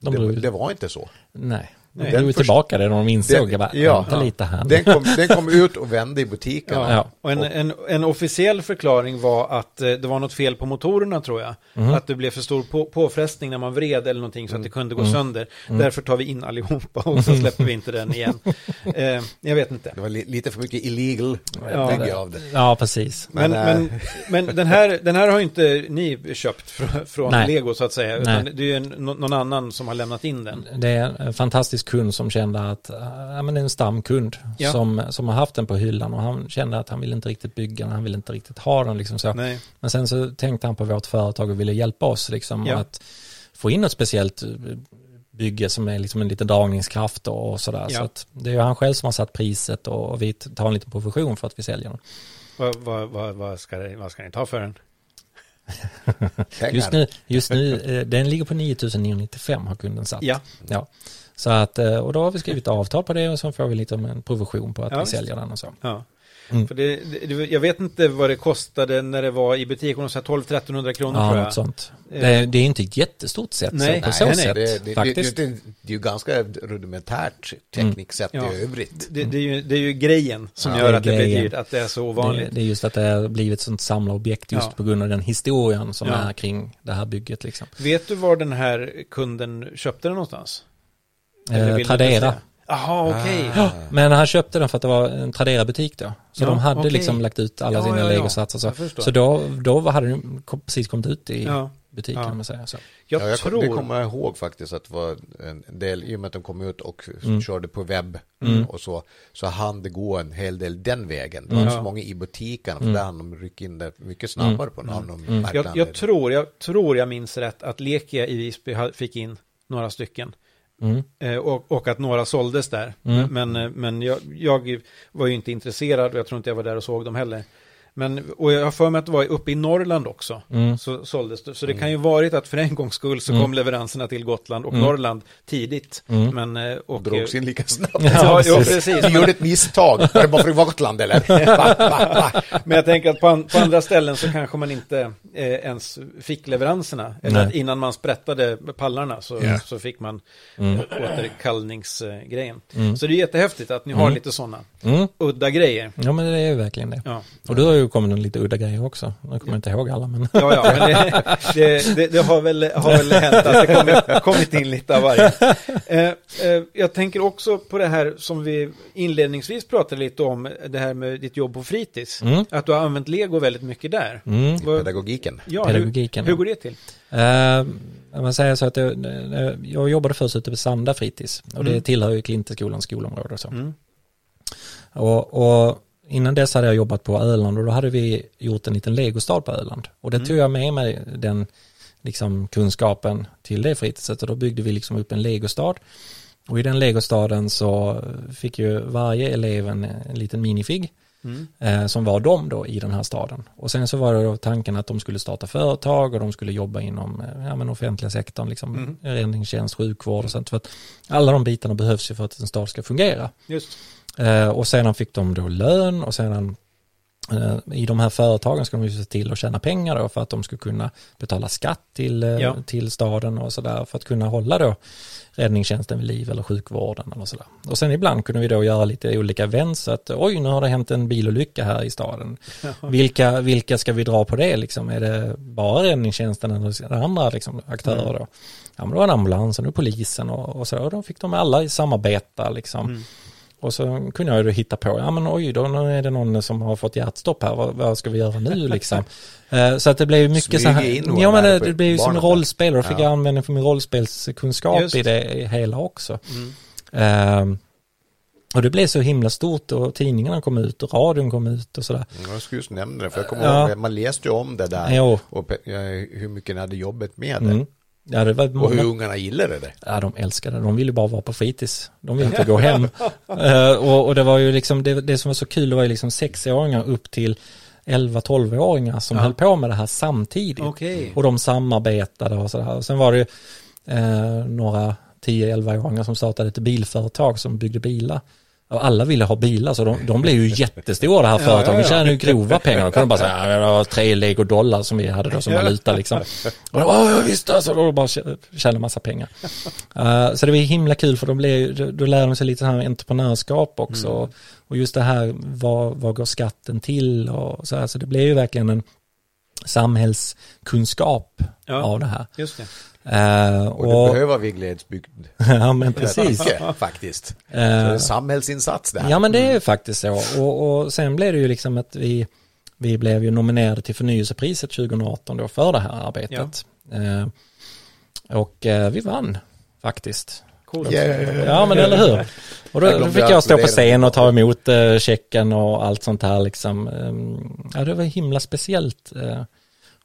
De det, det var inte så. nej, Nej. drog Den först- tillbaka det när de insåg Den- jag bara, ja. vänta lite här. Den kom, den kom ut och vände i butiken. Ja. Ja. Och en, en, en officiell förklaring var att eh, det var något fel på motorerna tror jag. Mhm. Att det blev för stor på, påfrestning när man vred eller någonting så att det kunde gå Mm. sönder. Mm. Därför tar vi in allihopa och så släpper vi inte den igen. Eh, jag vet inte. Det var li, lite för mycket illegal Ja. bygge av det. Ja, precis. Men, Men, men, äh, men, den, här, den här har ju inte ni köpt från, från Nej. Lego så att säga. Utan Nej. det är ju en, nå- någon annan som har lämnat in den. Det är en fantastisk kund som kände att, äh, ja men det är en stamkund Ja. som, som har haft den på hyllan och han kände att han vill inte riktigt bygga den, han vill inte riktigt ha den liksom så. Nej. Men sen så tänkte han på vårt företag och ville hjälpa oss liksom Ja. att få in något speciellt bygge som är liksom en liten dragningskraft och sådär. Ja. Så det är ju han själv som har satt priset och vi tar en liten provision för att vi säljer den. Vad, vad, vad, vad, ska, det, vad ska ni ta för den? Just nu, just nu eh, den ligger på 9995 har kunden satt. Ja, Ja. Så att, eh, och då har vi skrivit avtal på det och så får vi lite om en provision på att Ja, vi säljer den och så. ja. Mm. För det, det, jag vet inte vad det kostade när det var i butik, 12-1300 kronor Ja, tror jag. något sånt. Eh. Det, det är inte ett jättestort sätt Nej. så, på Nej, så nej, sätt Det, det, faktiskt. Det, det, det är ju ganska rudimentärt tekniksätt Ja. i övrigt. Det, det, är ju, det är ju grejen som Ja, gör det är att det blir grejen. dyrt, att det är så det, ovanligt. det är just att det har blivit ett sånt samlarobjekt just Ja. på grund av den historien som Ja. är kring det här bygget liksom. Vet du var den här kunden köpte den någonstans? Eller Eh, Tradera. säga? Jaha, okej. Ah. Men han köpte den för att det var en Tradera-butik då. Så Ja, de hade okej. liksom lagt ut alla Ja, sina ja, legosatser. Så, så då, då hade den precis kommit ut i Ja. butiken Ja. om man säger så. Jag ja, jag, tror... Det kommer jag ihåg faktiskt att det var en del, i och med att de kom ut och Mm. körde på webb Mm. och så, så hann det gå en hel del den vägen. Det var Mm. så många i butikerna, för Mm. där hann de rycka in det mycket snabbare på någon mm. Mm. jag, jag, tror, jag tror jag minns rätt att Lekia i Visby fick in några stycken. Mm. Eh, och, och att några såldes där. Mm. Men, eh, men jag, jag var ju inte intresserad och jag tror inte jag var där och såg dem heller. Men, och jag har för mig att det var uppe i Norrland också. Mm. Så såldes det. Så det kan ju varit att för en gångs skull så Mm. kom leveranserna till Gotland och Mm. Norrland tidigt. Mm. Men, eh, och, drogs in lika snabbt. Ja, Ja, jo, precis. precis. Du gjorde ett misstag, var det bara för Gotland eller? Va, va, va? Men jag tänker att på, an, på andra ställen så kanske man inte eh, ens fick leveranserna. Eller innan man sprättade pallarna så, Ja. så fick man Mm. eh, återkallningsgrejen. Mm. Så det är jättehäftigt att ni har Mm. lite sådana Mm. udda grejer. Ja men det är ju verkligen det. Ja, Och du har ju kommit en lite udda grejer också. Jag kommer inte ihåg alla men. ja, ja men det, det, det, det har, väl, har väl hänt att det kommit, kommit in lite av varje. Eh, eh, jag tänker också på det här som vi inledningsvis pratade lite om, det här med ditt jobb på fritids. Mm. Att du har använt lego väldigt mycket där. Mm. Vad- Pedagogiken. ja, Pedagogiken. Hur, hur går det till? Uh, man säger så att det, eh, jag jobbade först ute på Sanda fritids och det Mm. tillhör ju Klinteskolans skolområde och så. Mm. Och, och innan dess hade jag jobbat på Öland och då hade vi gjort en liten legostad på Öland. Och det Mm. tog jag med mig den liksom, kunskapen till det fritidset och då byggde vi liksom upp en legostad. Och i den legostaden så fick ju varje elev en, en liten minifig Mm. eh, som var de då i den här staden. Och sen så var det då tanken att de skulle starta företag och de skulle jobba inom eh, ja, men offentliga sektorn, liksom Mm. räddningstjänst, sjukvård och sånt. För att alla de bitarna behövs ju för att en stad ska fungera. Just. Eh, och sedan fick de då lön och sedan eh, i de här företagen ska de ju se till att tjäna pengar då för att de ska kunna betala skatt till, eh, Ja. till staden och sådär för att kunna hålla då räddningstjänsten vid liv eller sjukvården eller sådär. Och sen ibland kunde vi då göra lite olika events så att oj nu har det hänt en bilolycka här i staden. Vilka, vilka ska vi dra på det liksom? Är det bara räddningstjänsten eller andra liksom, aktörer då? Ja men då var det ambulansen och polisen och, och så. Och då fick de alla samarbeta liksom. Mm. Och så kunde jag ju hitta på, ja men oj då nu är det någon som har fått hjärtstopp här, vad, vad ska vi göra nu liksom? Eh, så att det blev mycket Smyga så här, ja men det, det blev ju som rollspel och då fick Ja. jag användning för min rollspelskunskap Just. i det hela också. Mm. Eh, och det blev så himla stort och tidningarna kom ut och radion kom ut och sådär. Mm, Jag skulle just nämna det, för jag kommer Ja. ihåg, man läste ju om det där. Jo, Och ja, hur mycket ni hade jobbat med det. mm. Ja, det var Och många, hur ungarna gillade det. Ja, de älskade det. De ville bara vara på fritids. De ville inte gå hem. Eh, och, och det var ju liksom, det, det som var så kul, det var ju liksom sexåringar upp till 11-12-åringar som Ja. höll på med det här samtidigt. Okej. Och de samarbetade och sådär. Och sen var det ju eh, några 10-11-åringar som startade ett bilföretag som byggde bilar. Alla ville ha bilar så de, de blev ju jättestora det här Ja, företaget. ja, De tjänade ju grova pengar. De kunde bara säga, det var tre lego dollar som vi hade då som valuta liksom. Och de bara, ja visst alltså, och de bara tjänade massa pengar. Eh, så det var himla kul för de blev, då, lärde de sig lite så här entreprenörskap också. Mm. Och just det här, vad, vad går skatten till och så här. Så det blev ju verkligen en samhällskunskap av det här. Just det. Eh, Och, och, det behöver vi glesbygd. ja men precis. Mycket, faktiskt. Så det är Eh, en samhällsinsats det här. Ja men det är ju faktiskt så. Och, och sen blev det ju liksom att vi, vi blev ju nominerade till förnyelsepriset 2018 då för det här arbetet. Eh, och eh, vi vann faktiskt. Coolt. Yeah. Ja men eller hur. Och då, då fick jag stå på scen och ta emot checken och allt sånt här liksom. Ehm, Ja det var himla speciellt.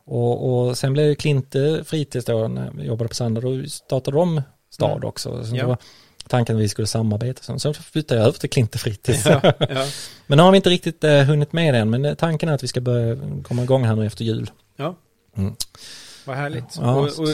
Eh, och, och sen blev Klinte fritids då när jag jobbade på Sandra. Då startade de stad Mm. också. Så Ja. tanken att vi skulle samarbeta. Sen så flyttade jag över till Klinte fritids. Ja, ja. Men nu har vi inte riktigt eh, hunnit med det än. Men eh, tanken är att vi ska börja komma igång här nu efter jul. Ja. Mm. vad härligt. Ja. Och, och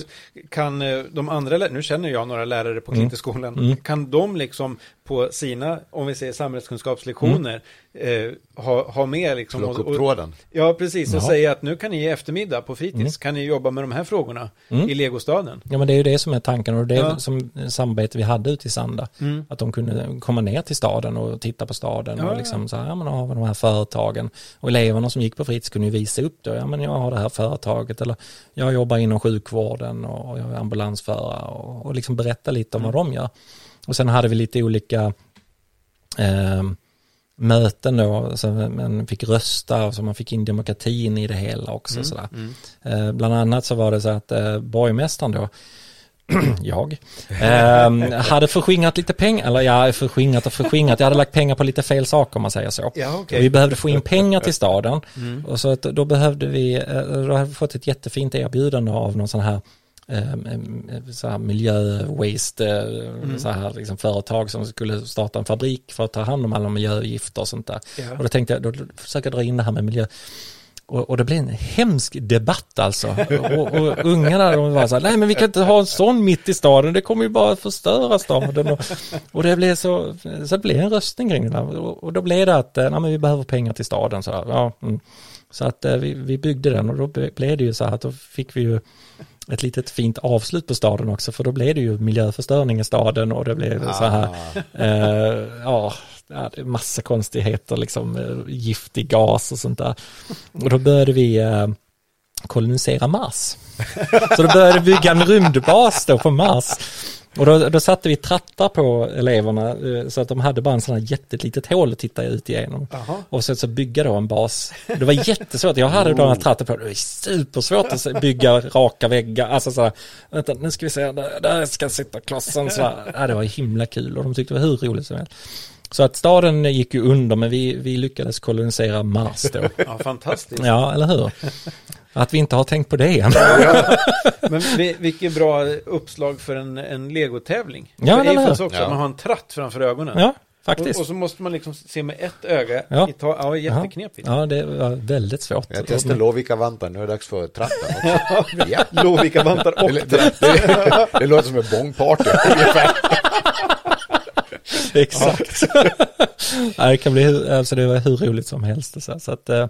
kan eh, de andra, nu känner jag några lärare på Mm. Klinteskolan, Mm. kan de liksom på sina, om vi säger samhällskunskapslektioner, eh, ha, ha med liksom, Plocka och, upp och, tråden. ja precis, och Ja. säga att nu kan ni i eftermiddag på fritids, Mm. kan ni jobba med de här frågorna Mm. i legostaden. Ja men det är ju det som är tanken och det är Ja. som samarbete vi hade ute i Sanda. Mm. Att de kunde komma ner till staden och titta på staden Ja, och liksom så här, ja men har vi de här företagen. Och eleverna som gick på fritids kunde ju visa upp då, ja men jag har det här företaget eller jag jobbar inom sjukvården och jag är ambulansförare och, och liksom berätta lite om Mm. vad de gör. Och sen hade vi lite olika eh, möten då, så man fick rösta, så man fick in demokratin i det hela också. Mm. Sådär. Mm. Eh, bland annat så var det så att eh, borgmästaren då, jag, eh, hade förskingrat lite pengar, eller ja, förskingrat och förskingrat, jag hade lagt pengar på lite fel saker om man säger så. Ja, Och okej. Vi behövde få in pengar till staden Mm. och så att då behövde vi, eh, då hade vi fått ett jättefint erbjudande av någon sån här så här miljö, waste, eh, Mm. så här liksom företag som skulle starta en fabrik för att ta hand om alla miljögifter och sånt där. Ja. Och då tänkte jag, då försöker jag dra in det här med miljö. Och, och det blev en hemsk debatt alltså. Och, och ungarna de var så här, nej men vi kan inte ha en sån mitt i staden, det kommer ju bara att förstöra staden. Och, och det blev så, så det blev en röstning kring det där. Och, och då blev det att, eh, nej men vi behöver pengar till staden. Så, här, ja, mm. Så att eh, vi, vi byggde den och då ble- blev det ju så här att då fick vi ju ett litet fint avslut på staden också, för då blev det ju miljöförstöring i staden och det blev så här, Ah. Eh, ja, massa konstigheter, liksom eh, giftig gas och sånt där. Och då började vi eh, kolonisera Mars. Så då började vi bygga en rymdbas då på Mars. Och då, då satte vi trattar på eleverna eh, så att de hade bara en sån här jättelitet hål att titta ut igenom. Jaha. Och så, så bygga då en bas. Det var jättesvårt, jag hade då en trattar på, det var supersvårt att bygga raka väggar. Alltså så här, vänta nu ska vi se, där, där ska sitta klossen. Så här, ja, det var himla kul och de tyckte det var hur roligt som helst. Så att staden gick ju under men vi, vi lyckades kolonisera Mars då. Ja, fantastiskt. Ja, eller hur? Att vi inte har tänkt på det än. Men vi- vilket bra uppslag för en, en legotävling. Ja, för eller Eiffels hur? också, Ja. man har en tratt framför ögonen. Ja, och, faktiskt. och så måste man liksom se med ett öga Ja. i ta- ja, jätteknepigt. Ja, det var väldigt svårt. Jag testar Lovikka-vantar, nu är det dags för tratten också. ja. Lovikka-vantar och Det, det, det, det låter som ett bångparty ungefär. Exakt. ja, det kan bli, hur- alltså det var hur roligt som helst. Så, så att, eh,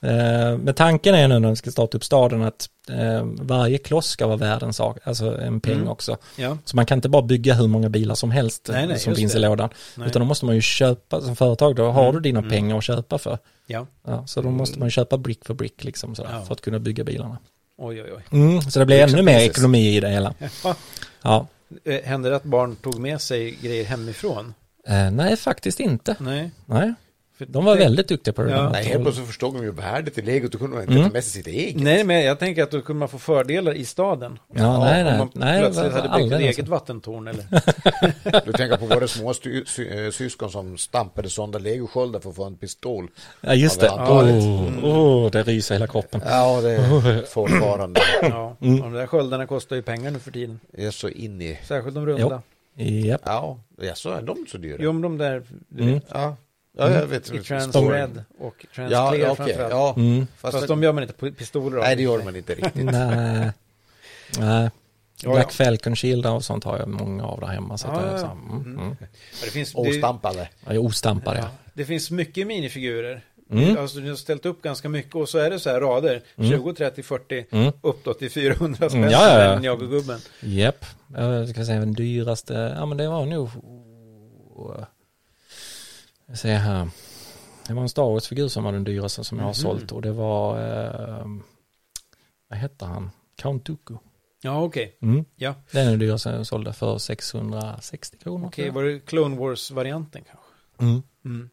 men tanken är nu när vi ska starta upp staden att eh, varje kloss ska vara värd en sak, alltså en peng Mm. också. Ja, Så man kan inte bara bygga hur många bilar som helst Nej, nej, som finns det. i lådan. nej. Utan då måste man ju köpa, som företag då har Mm, du dina mm. pengar att köpa för. ja. Ja, så då måste man köpa brick för brick liksom sådär, Ja. för att kunna bygga bilarna. Oj, oj, oj. Mm, så det blir ännu mer pieces. ekonomi i det hela. Ja. Eh, Hände det att barn tog med sig grejer hemifrån? Eh, nej, faktiskt inte. Nej. Nej, de var det- väldigt duktiga på det Ja. Nej, helt plötsligt förstod de ju värdet i legot, då kunde de inte Mm. ta med sig sitt eget. Nej, men jag tänker att då kunde man få fördelar i staden. Ja, nej, om nej. man nej plötsligt hade byggt ett eget vattentorn eller... Du tänker på våra små sty- sy- eh, syskon som stampade sådana legosköldar för att få en pistol. Ja, just det. Ja, Åh, det- Mm. oh, det ryser hela kroppen. Ja, det är fortfarande. Ja, Mm. de där sköldarna kostar ju pengar nu för tiden. Det är så in i... Särskilt de runda. Japp. Ja, ja så är de så dyra? Jo, men de där du Mm. vet, Ja, ja jag vet. i Transred och Ja, Transclear ja okej. framförallt. Ja, Mm. fast, Fast de gör man inte på pistoler av. Nej, det gör man inte riktigt. Nej. Nej. Ja, Black ja. Falcon Shieldar och sånt har jag många av där hemma. Så Ja, det är ja, så, ja. mm, Mm. mm. Ja, det, finns, Ostampade. Jag är ostampad, ja. det finns mycket minifigurer. Mm. Alltså, du har ställt upp ganska mycket och så är det så här rader. Mm. 20, 30, 40, Mm. uppåt till 400 spänn. Mm, ja, ja, ja. ja. Jag och gubben. Japp. Jag ska säga den dyraste, ja men det var nog, säger här, det var en Star Wars-figur som var den dyraste som jag har Mhm. sålt och det var, eh, vad hette han? Count Dooku. Ja, okej. Mm. Ja. Det är den dyraste jag sålde för 660 kronor. Okej, tror var det Clone Wars-varianten kanske? mm. Mm.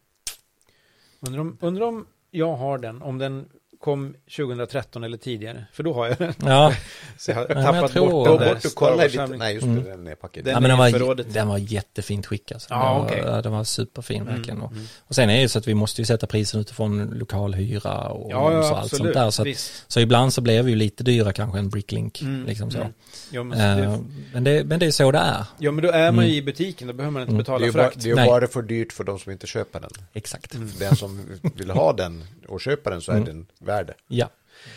Undrar om, undrar om jag har den, om den kom 2013 eller tidigare. För då har jag den. Ja, Så jag har jag tappat tror- bort den där bort och kolla lite. Nej, just Mm. det, den är paketerad. Den ja men den är var, den var jättefint skick alltså. Ja, den, var, okej. ja, den var superfin verkligen. Och, Mm, mm. och sen är det ju så att vi måste ju sätta prisen utifrån lokal hyra och, Ja, ja, och så allt sånt absolut. där. Så, att, så ibland så blev vi ju lite dyra kanske än Bricklink. Mm, Liksom så. mm. Ja, men, Eh, det, men, det, men det är så det är. ja, men då är man ju Mm. i butiken, då behöver man inte Mm. Det betala är ju bara, frakt. det är ju bara för dyrt för de som inte köper den. Exakt. Mm. För den som vill ha den och köpa den så är Mm. den värd det. Ja.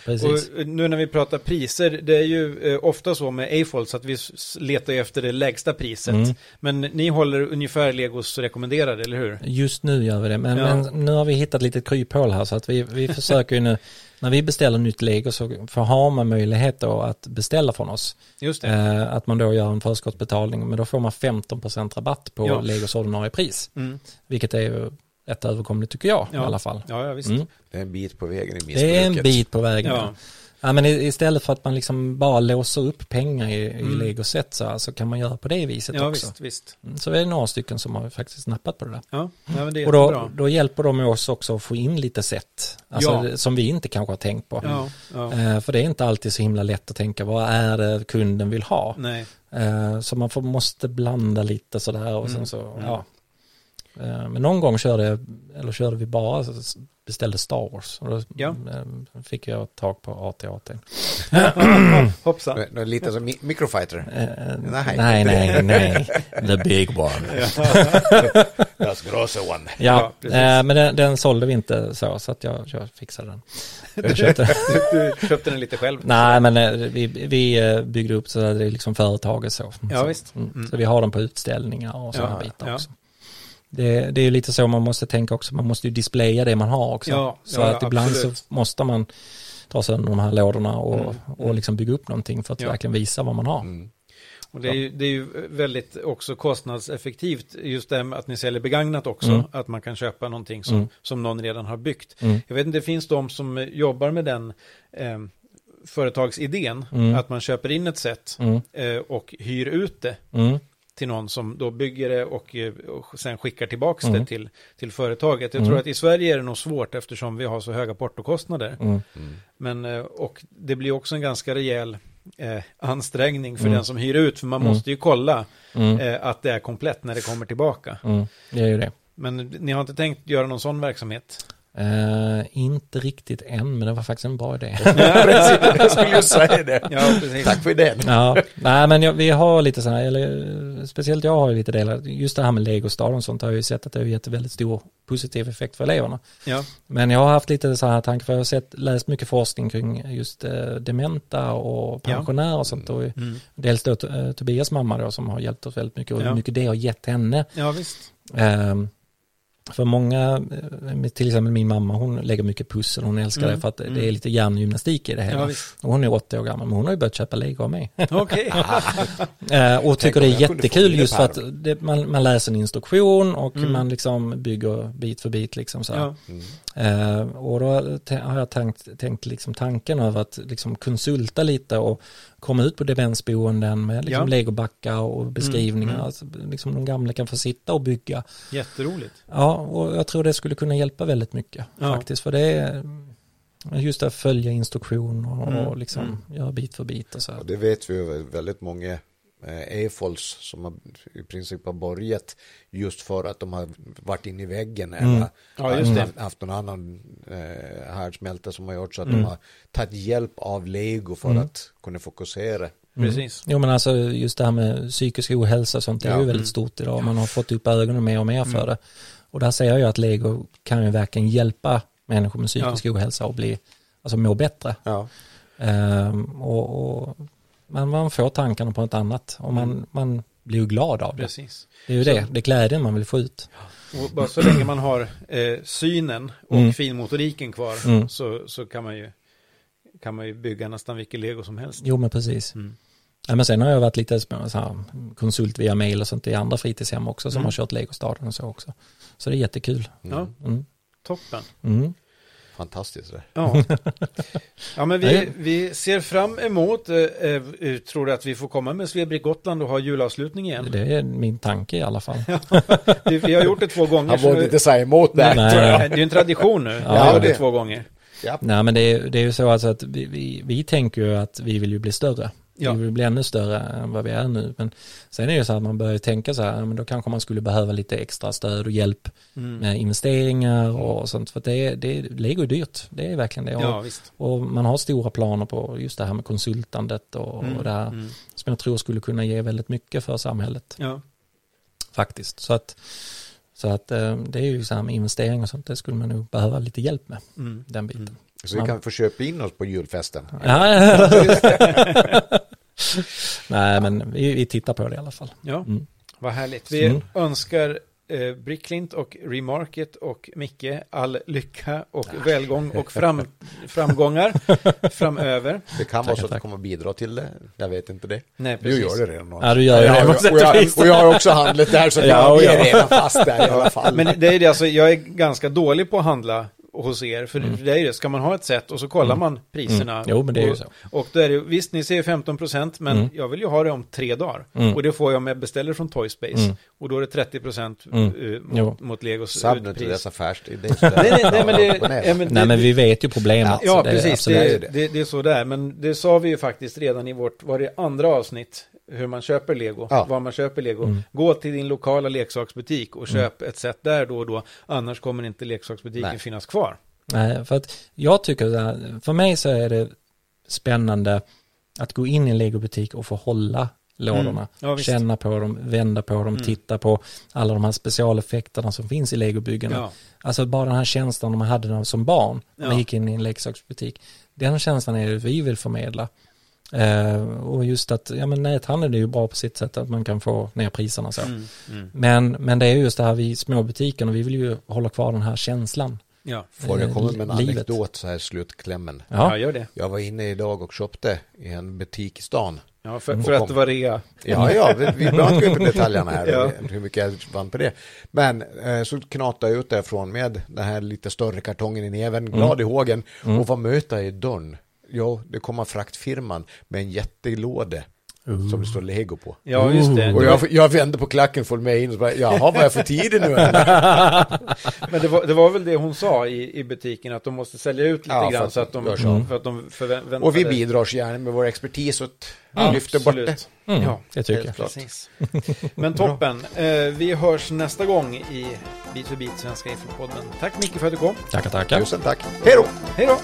Precis. Och nu när vi pratar priser, det är ju eh, ofta så med Afold så att vi letar efter det lägsta priset. Mm. Men ni håller ungefär Legos rekommenderade, eller hur? Just nu gör vi det, men, Ja. men nu har vi hittat lite kryphål här så att vi, vi försöker ju nu, när vi beställer nytt lego så får har man möjlighet då att beställa från oss. Just det. Eh, att man då gör en förskottsbetalning, men då får man 15% rabatt på Ja. legos ordinarie pris. Mm. Vilket är ju rätt överkomligt tycker jag Ja. i alla fall. Ja, ja, visst. Mm. Det är en bit på vägen i missbruket. Det är en bit på vägen. Ja. Ja. Men i- istället för att man liksom bara låser upp pengar i, i Mm. legoset så, så kan man göra på det viset Ja, också. visst, visst. Mm, Så är det några stycken som har faktiskt nappat på det där. Ja, ja men det är Och då, då hjälper de oss också att få in lite sätt. Alltså Ja. som vi inte kanske har tänkt på. Ja, ja. Eh, för det är inte alltid så himla lätt att tänka vad är det kunden vill ha. Nej, Eh, så man får, måste blanda lite sådär och Mm. sen så, Mm. ja. Eh, men någon gång körde, eller körde vi bara, beställde Star Wars. Och då Ja. eh, fick jag tag på AT-AT. hoppsan. Lite som mi- microfighter. Eh, Nej. nej, nej, nej. The big one. Das große one. Ja, Ja, eh, men den, den sålde vi inte så, så att jag, jag fixade den. Jag köpte, Du köpte den lite själv. nej, men vi, vi byggde upp så att det är liksom företaget så. Ja, så, visst. mm. Mm. så vi har den på utställningar och sådana Ja, bitar ja. Det, det är ju lite så man måste tänka också, man måste ju displaya det man har också. Ja, så ja, att ibland absolut. så måste man ta sönder de här lådorna och, Mm, och liksom bygga upp någonting för att verkligen visa vad man har. Mm. Och det är, ju, det är ju väldigt också kostnadseffektivt just det med att ni säljer begagnat också. Mm. Att man kan köpa någonting som, Mm. som någon redan har byggt. Mm. Jag vet inte, det finns de som jobbar med den eh, företagsidén. Mm. Att man köper in ett set Mm. eh, och hyr ut det Mm. Till någon som då bygger det och, eh, och sen skickar tillbaka Mm. det till, till företaget. Jag Mm. tror att i Sverige är det nog svårt eftersom vi har så höga portokostnader. Mm. Mm. Men, eh, och det blir också en ganska rejäl eh, ansträngning för Mm. den som hyr ut, för man Mm. måste ju kolla Mm. eh, att det är komplett när det kommer tillbaka. Mm. Det är ju det. Men ni har inte tänkt göra någon sån verksamhet? Eh, inte riktigt än, men det var faktiskt en bra idé. Precis, jag skulle ju säga det. Ja, precis. Tack för idén. ja, nej men jag, vi har lite sådana, eller speciellt jag har lite delar, just det här med legostaden och sånt har jag ju sett att det har gett väldigt stor positiv effekt för eleverna. Ja, Men jag har haft lite så här tankar, för jag har sett, läst mycket forskning kring just eh, dementa och Ja. pensionärer och sånt. Och mm. dels då eh, Tobias mamma då som har hjälpt oss väldigt mycket och Ja. hur mycket det har gett henne. ja visst. Ehm, för många, eh, till exempel min mamma, hon lägger mycket pussel, hon älskar Mm, det för att mm. det är lite hjärngymnastik i det Ja, hela. och hon är 80 år gammal, men hon har ju börjat köpa lego av mig. Okej. Eh, och tycker det är jättekul just för att det, man, man läser en instruktion och Mm. man liksom bygger bit för bit liksom så. Ja. Eh, och då har jag tänkt, tänkt liksom tanken över att liksom konsulta lite och komma ut på demensboenden med liksom Ja. legobackar och beskrivningar. mm. Alltså, liksom de gamla kan få sitta och bygga. jätteroligt. Ja, och jag tror det skulle kunna hjälpa väldigt mycket Ja. faktiskt. För det är just att följa instruktioner och, Mm, och liksom mm. göra bit för bit och så. här. Och det vet vi väldigt många eh, EFOLs som har, i princip har börjat just för att de har varit inne i väggen Mm. eller Ja, just det. haft, haft någon annan eh, härdsmälta som har gjort så att Mm. de har tagit hjälp av lego för Mm. att kunna fokusera. Mm. Precis. Jo men alltså just det här med psykisk ohälsa och sånt det är Ja. ju väldigt Mm. stort idag. Man har fått upp ögonen mer och mer för Mm. det. Och där ser jag ju att lego kan ju verkligen hjälpa människor med psykisk ohälsa att bli, alltså må bättre. Ja. Ehm, och, och man, man får tankarna på något annat och man, man blir ju glad av det. Precis. Det är ju Så- det, det är glädjen man vill få ut. Och bara så länge man har eh, synen och Mm. finmotoriken kvar Mm. så, så kan, man ju, kan man ju bygga nästan vilket lego som helst. Jo men precis. Mm. Ja, men sen har jag varit lite så här, konsult via mail och sånt i andra fritidshem också som Mm. har kört legostaden och så också. Så det är jättekul. Mm. Ja. Mm. Toppen. Fantastiskt det. Ja, ja men vi, vi ser fram emot, eh, eh, tror du att vi får komma med Svebrick Gotland och ha julavslutning igen? Det är min tanke i alla fall. Det, vi har gjort det två gånger. Han borde inte säga emot där. Nej. tror jag. det är ju en tradition nu. Ja, vi har gjort det det- två gånger. Ja. Nej men det är, det är ju så alltså att vi, vi, vi tänker ju att vi vill ju bli större. Ja. Vi vill bli ännu större än vad vi är nu. Men sen är det så att man börjar tänka så här, men då kanske man skulle behöva lite extra stöd och hjälp Mm. med investeringar och sånt. För det det Lego är dyrt, det är verkligen det. Och, Ja, visst. och man har stora planer på just det här med konsultandet och, Mm. och det här Mm. som jag tror skulle kunna ge väldigt mycket för samhället Ja. faktiskt. Så att, så att eh, det är ju så här med investeringar och sånt, det skulle man nog behöva lite hjälp med, Mm. den biten. Så vi Ja. kan få köpa in oss på julfesten. Ja, ja. Nej, men vi, vi tittar på det i alla fall. Ja, Mm. vad härligt. Vi Mm. önskar eh, Bricklint och Remarket och Micke all lycka och välgång och fram, framgångar framöver. Det kan vara så att det tack. kommer bidra till det. Jag vet inte det. Nej, Du precis. gör det redan. Ja, du gör det på sätt och, och jag, och jag har också handlat där så Ja, jag och är jag. redan fast där i alla fall. Men det är det, alltså, jag är ganska dålig på att handla hos er, för Mm. det är ju det, ska man ha ett sätt och så kollar man priserna. Mm. Jo, men det är ju och, så. Och då är det, visst ni ser 15% men Mm. jag vill ju ha det om tre dagar. Mm. Och det får jag om jag beställer från Toyspace. Mm. Och då är det 30% Mm. eh, mot, mot Legos Sabben till utpris. dess affärsidé. Nej, nej, nej, men det, ja, men Nej, det, men vi vet ju problemet. Ja, precis. är det, det. det, är så där. Men det sa vi ju faktiskt redan i vårt, var det andra avsnitt, hur man köper lego, Ja. var man köper lego. Mm. Gå till din lokala leksaksbutik och köp ett set där då och då, annars kommer inte leksaksbutiken Nej. finnas kvar. Nej, för att jag tycker för mig så är det spännande att gå in i en legobutik och få hålla lådorna. Mm. Ja. Känna på dem, vända på dem, Mm. titta på alla de här specialeffekterna som finns i legobyggena. Ja. Alltså bara den här känslan man hade som barn, när man gick in i en leksaksbutik. Den känslan är det vi vill förmedla. Eh, och just att, ja men näthandeln är ju bra på sitt sätt att man kan få ner priserna så. Mm. Mm. Men, men det är just det här vi små butiken och vi vill ju hålla kvar den här känslan. Ja. Får jag komma med en Livet. anekdot så här i slutklämmen. Ja. Ja, gör det. Jag var inne idag och shoppade i en butik i stan. Ja, för, Mm. för att det var rea. Ja, ja, vi, vi behöver inte gå in på detaljerna här, Ja. hur mycket jag vann på det. Men eh, så knatade jag ut därifrån med den här lite större kartongen i näven, glad i hågen. Och vad möter jag i dörren? Jo, det kommer fraktfirman med en jättelåda som det står Lego på. Ja, just det. Och jag, jag vände på klacken, följde med in och så bara, jaha, vad jag för tider nu? Men det var, det var väl det hon sa i, i butiken, att de måste sälja ut lite Ja, grann så att de, gör så. för att de förväntade... Och vi bidrar så gärna med vår expertis och Ja, lyfter bort det. mm, Ja, det tycker jag. Precis. Men toppen. Eh, vi hörs nästa gång i Bit för bit Svenska Infopodden. Tack Micke för att du kom. Tackar, tackar. Tusen tack. Hej då! Hej då!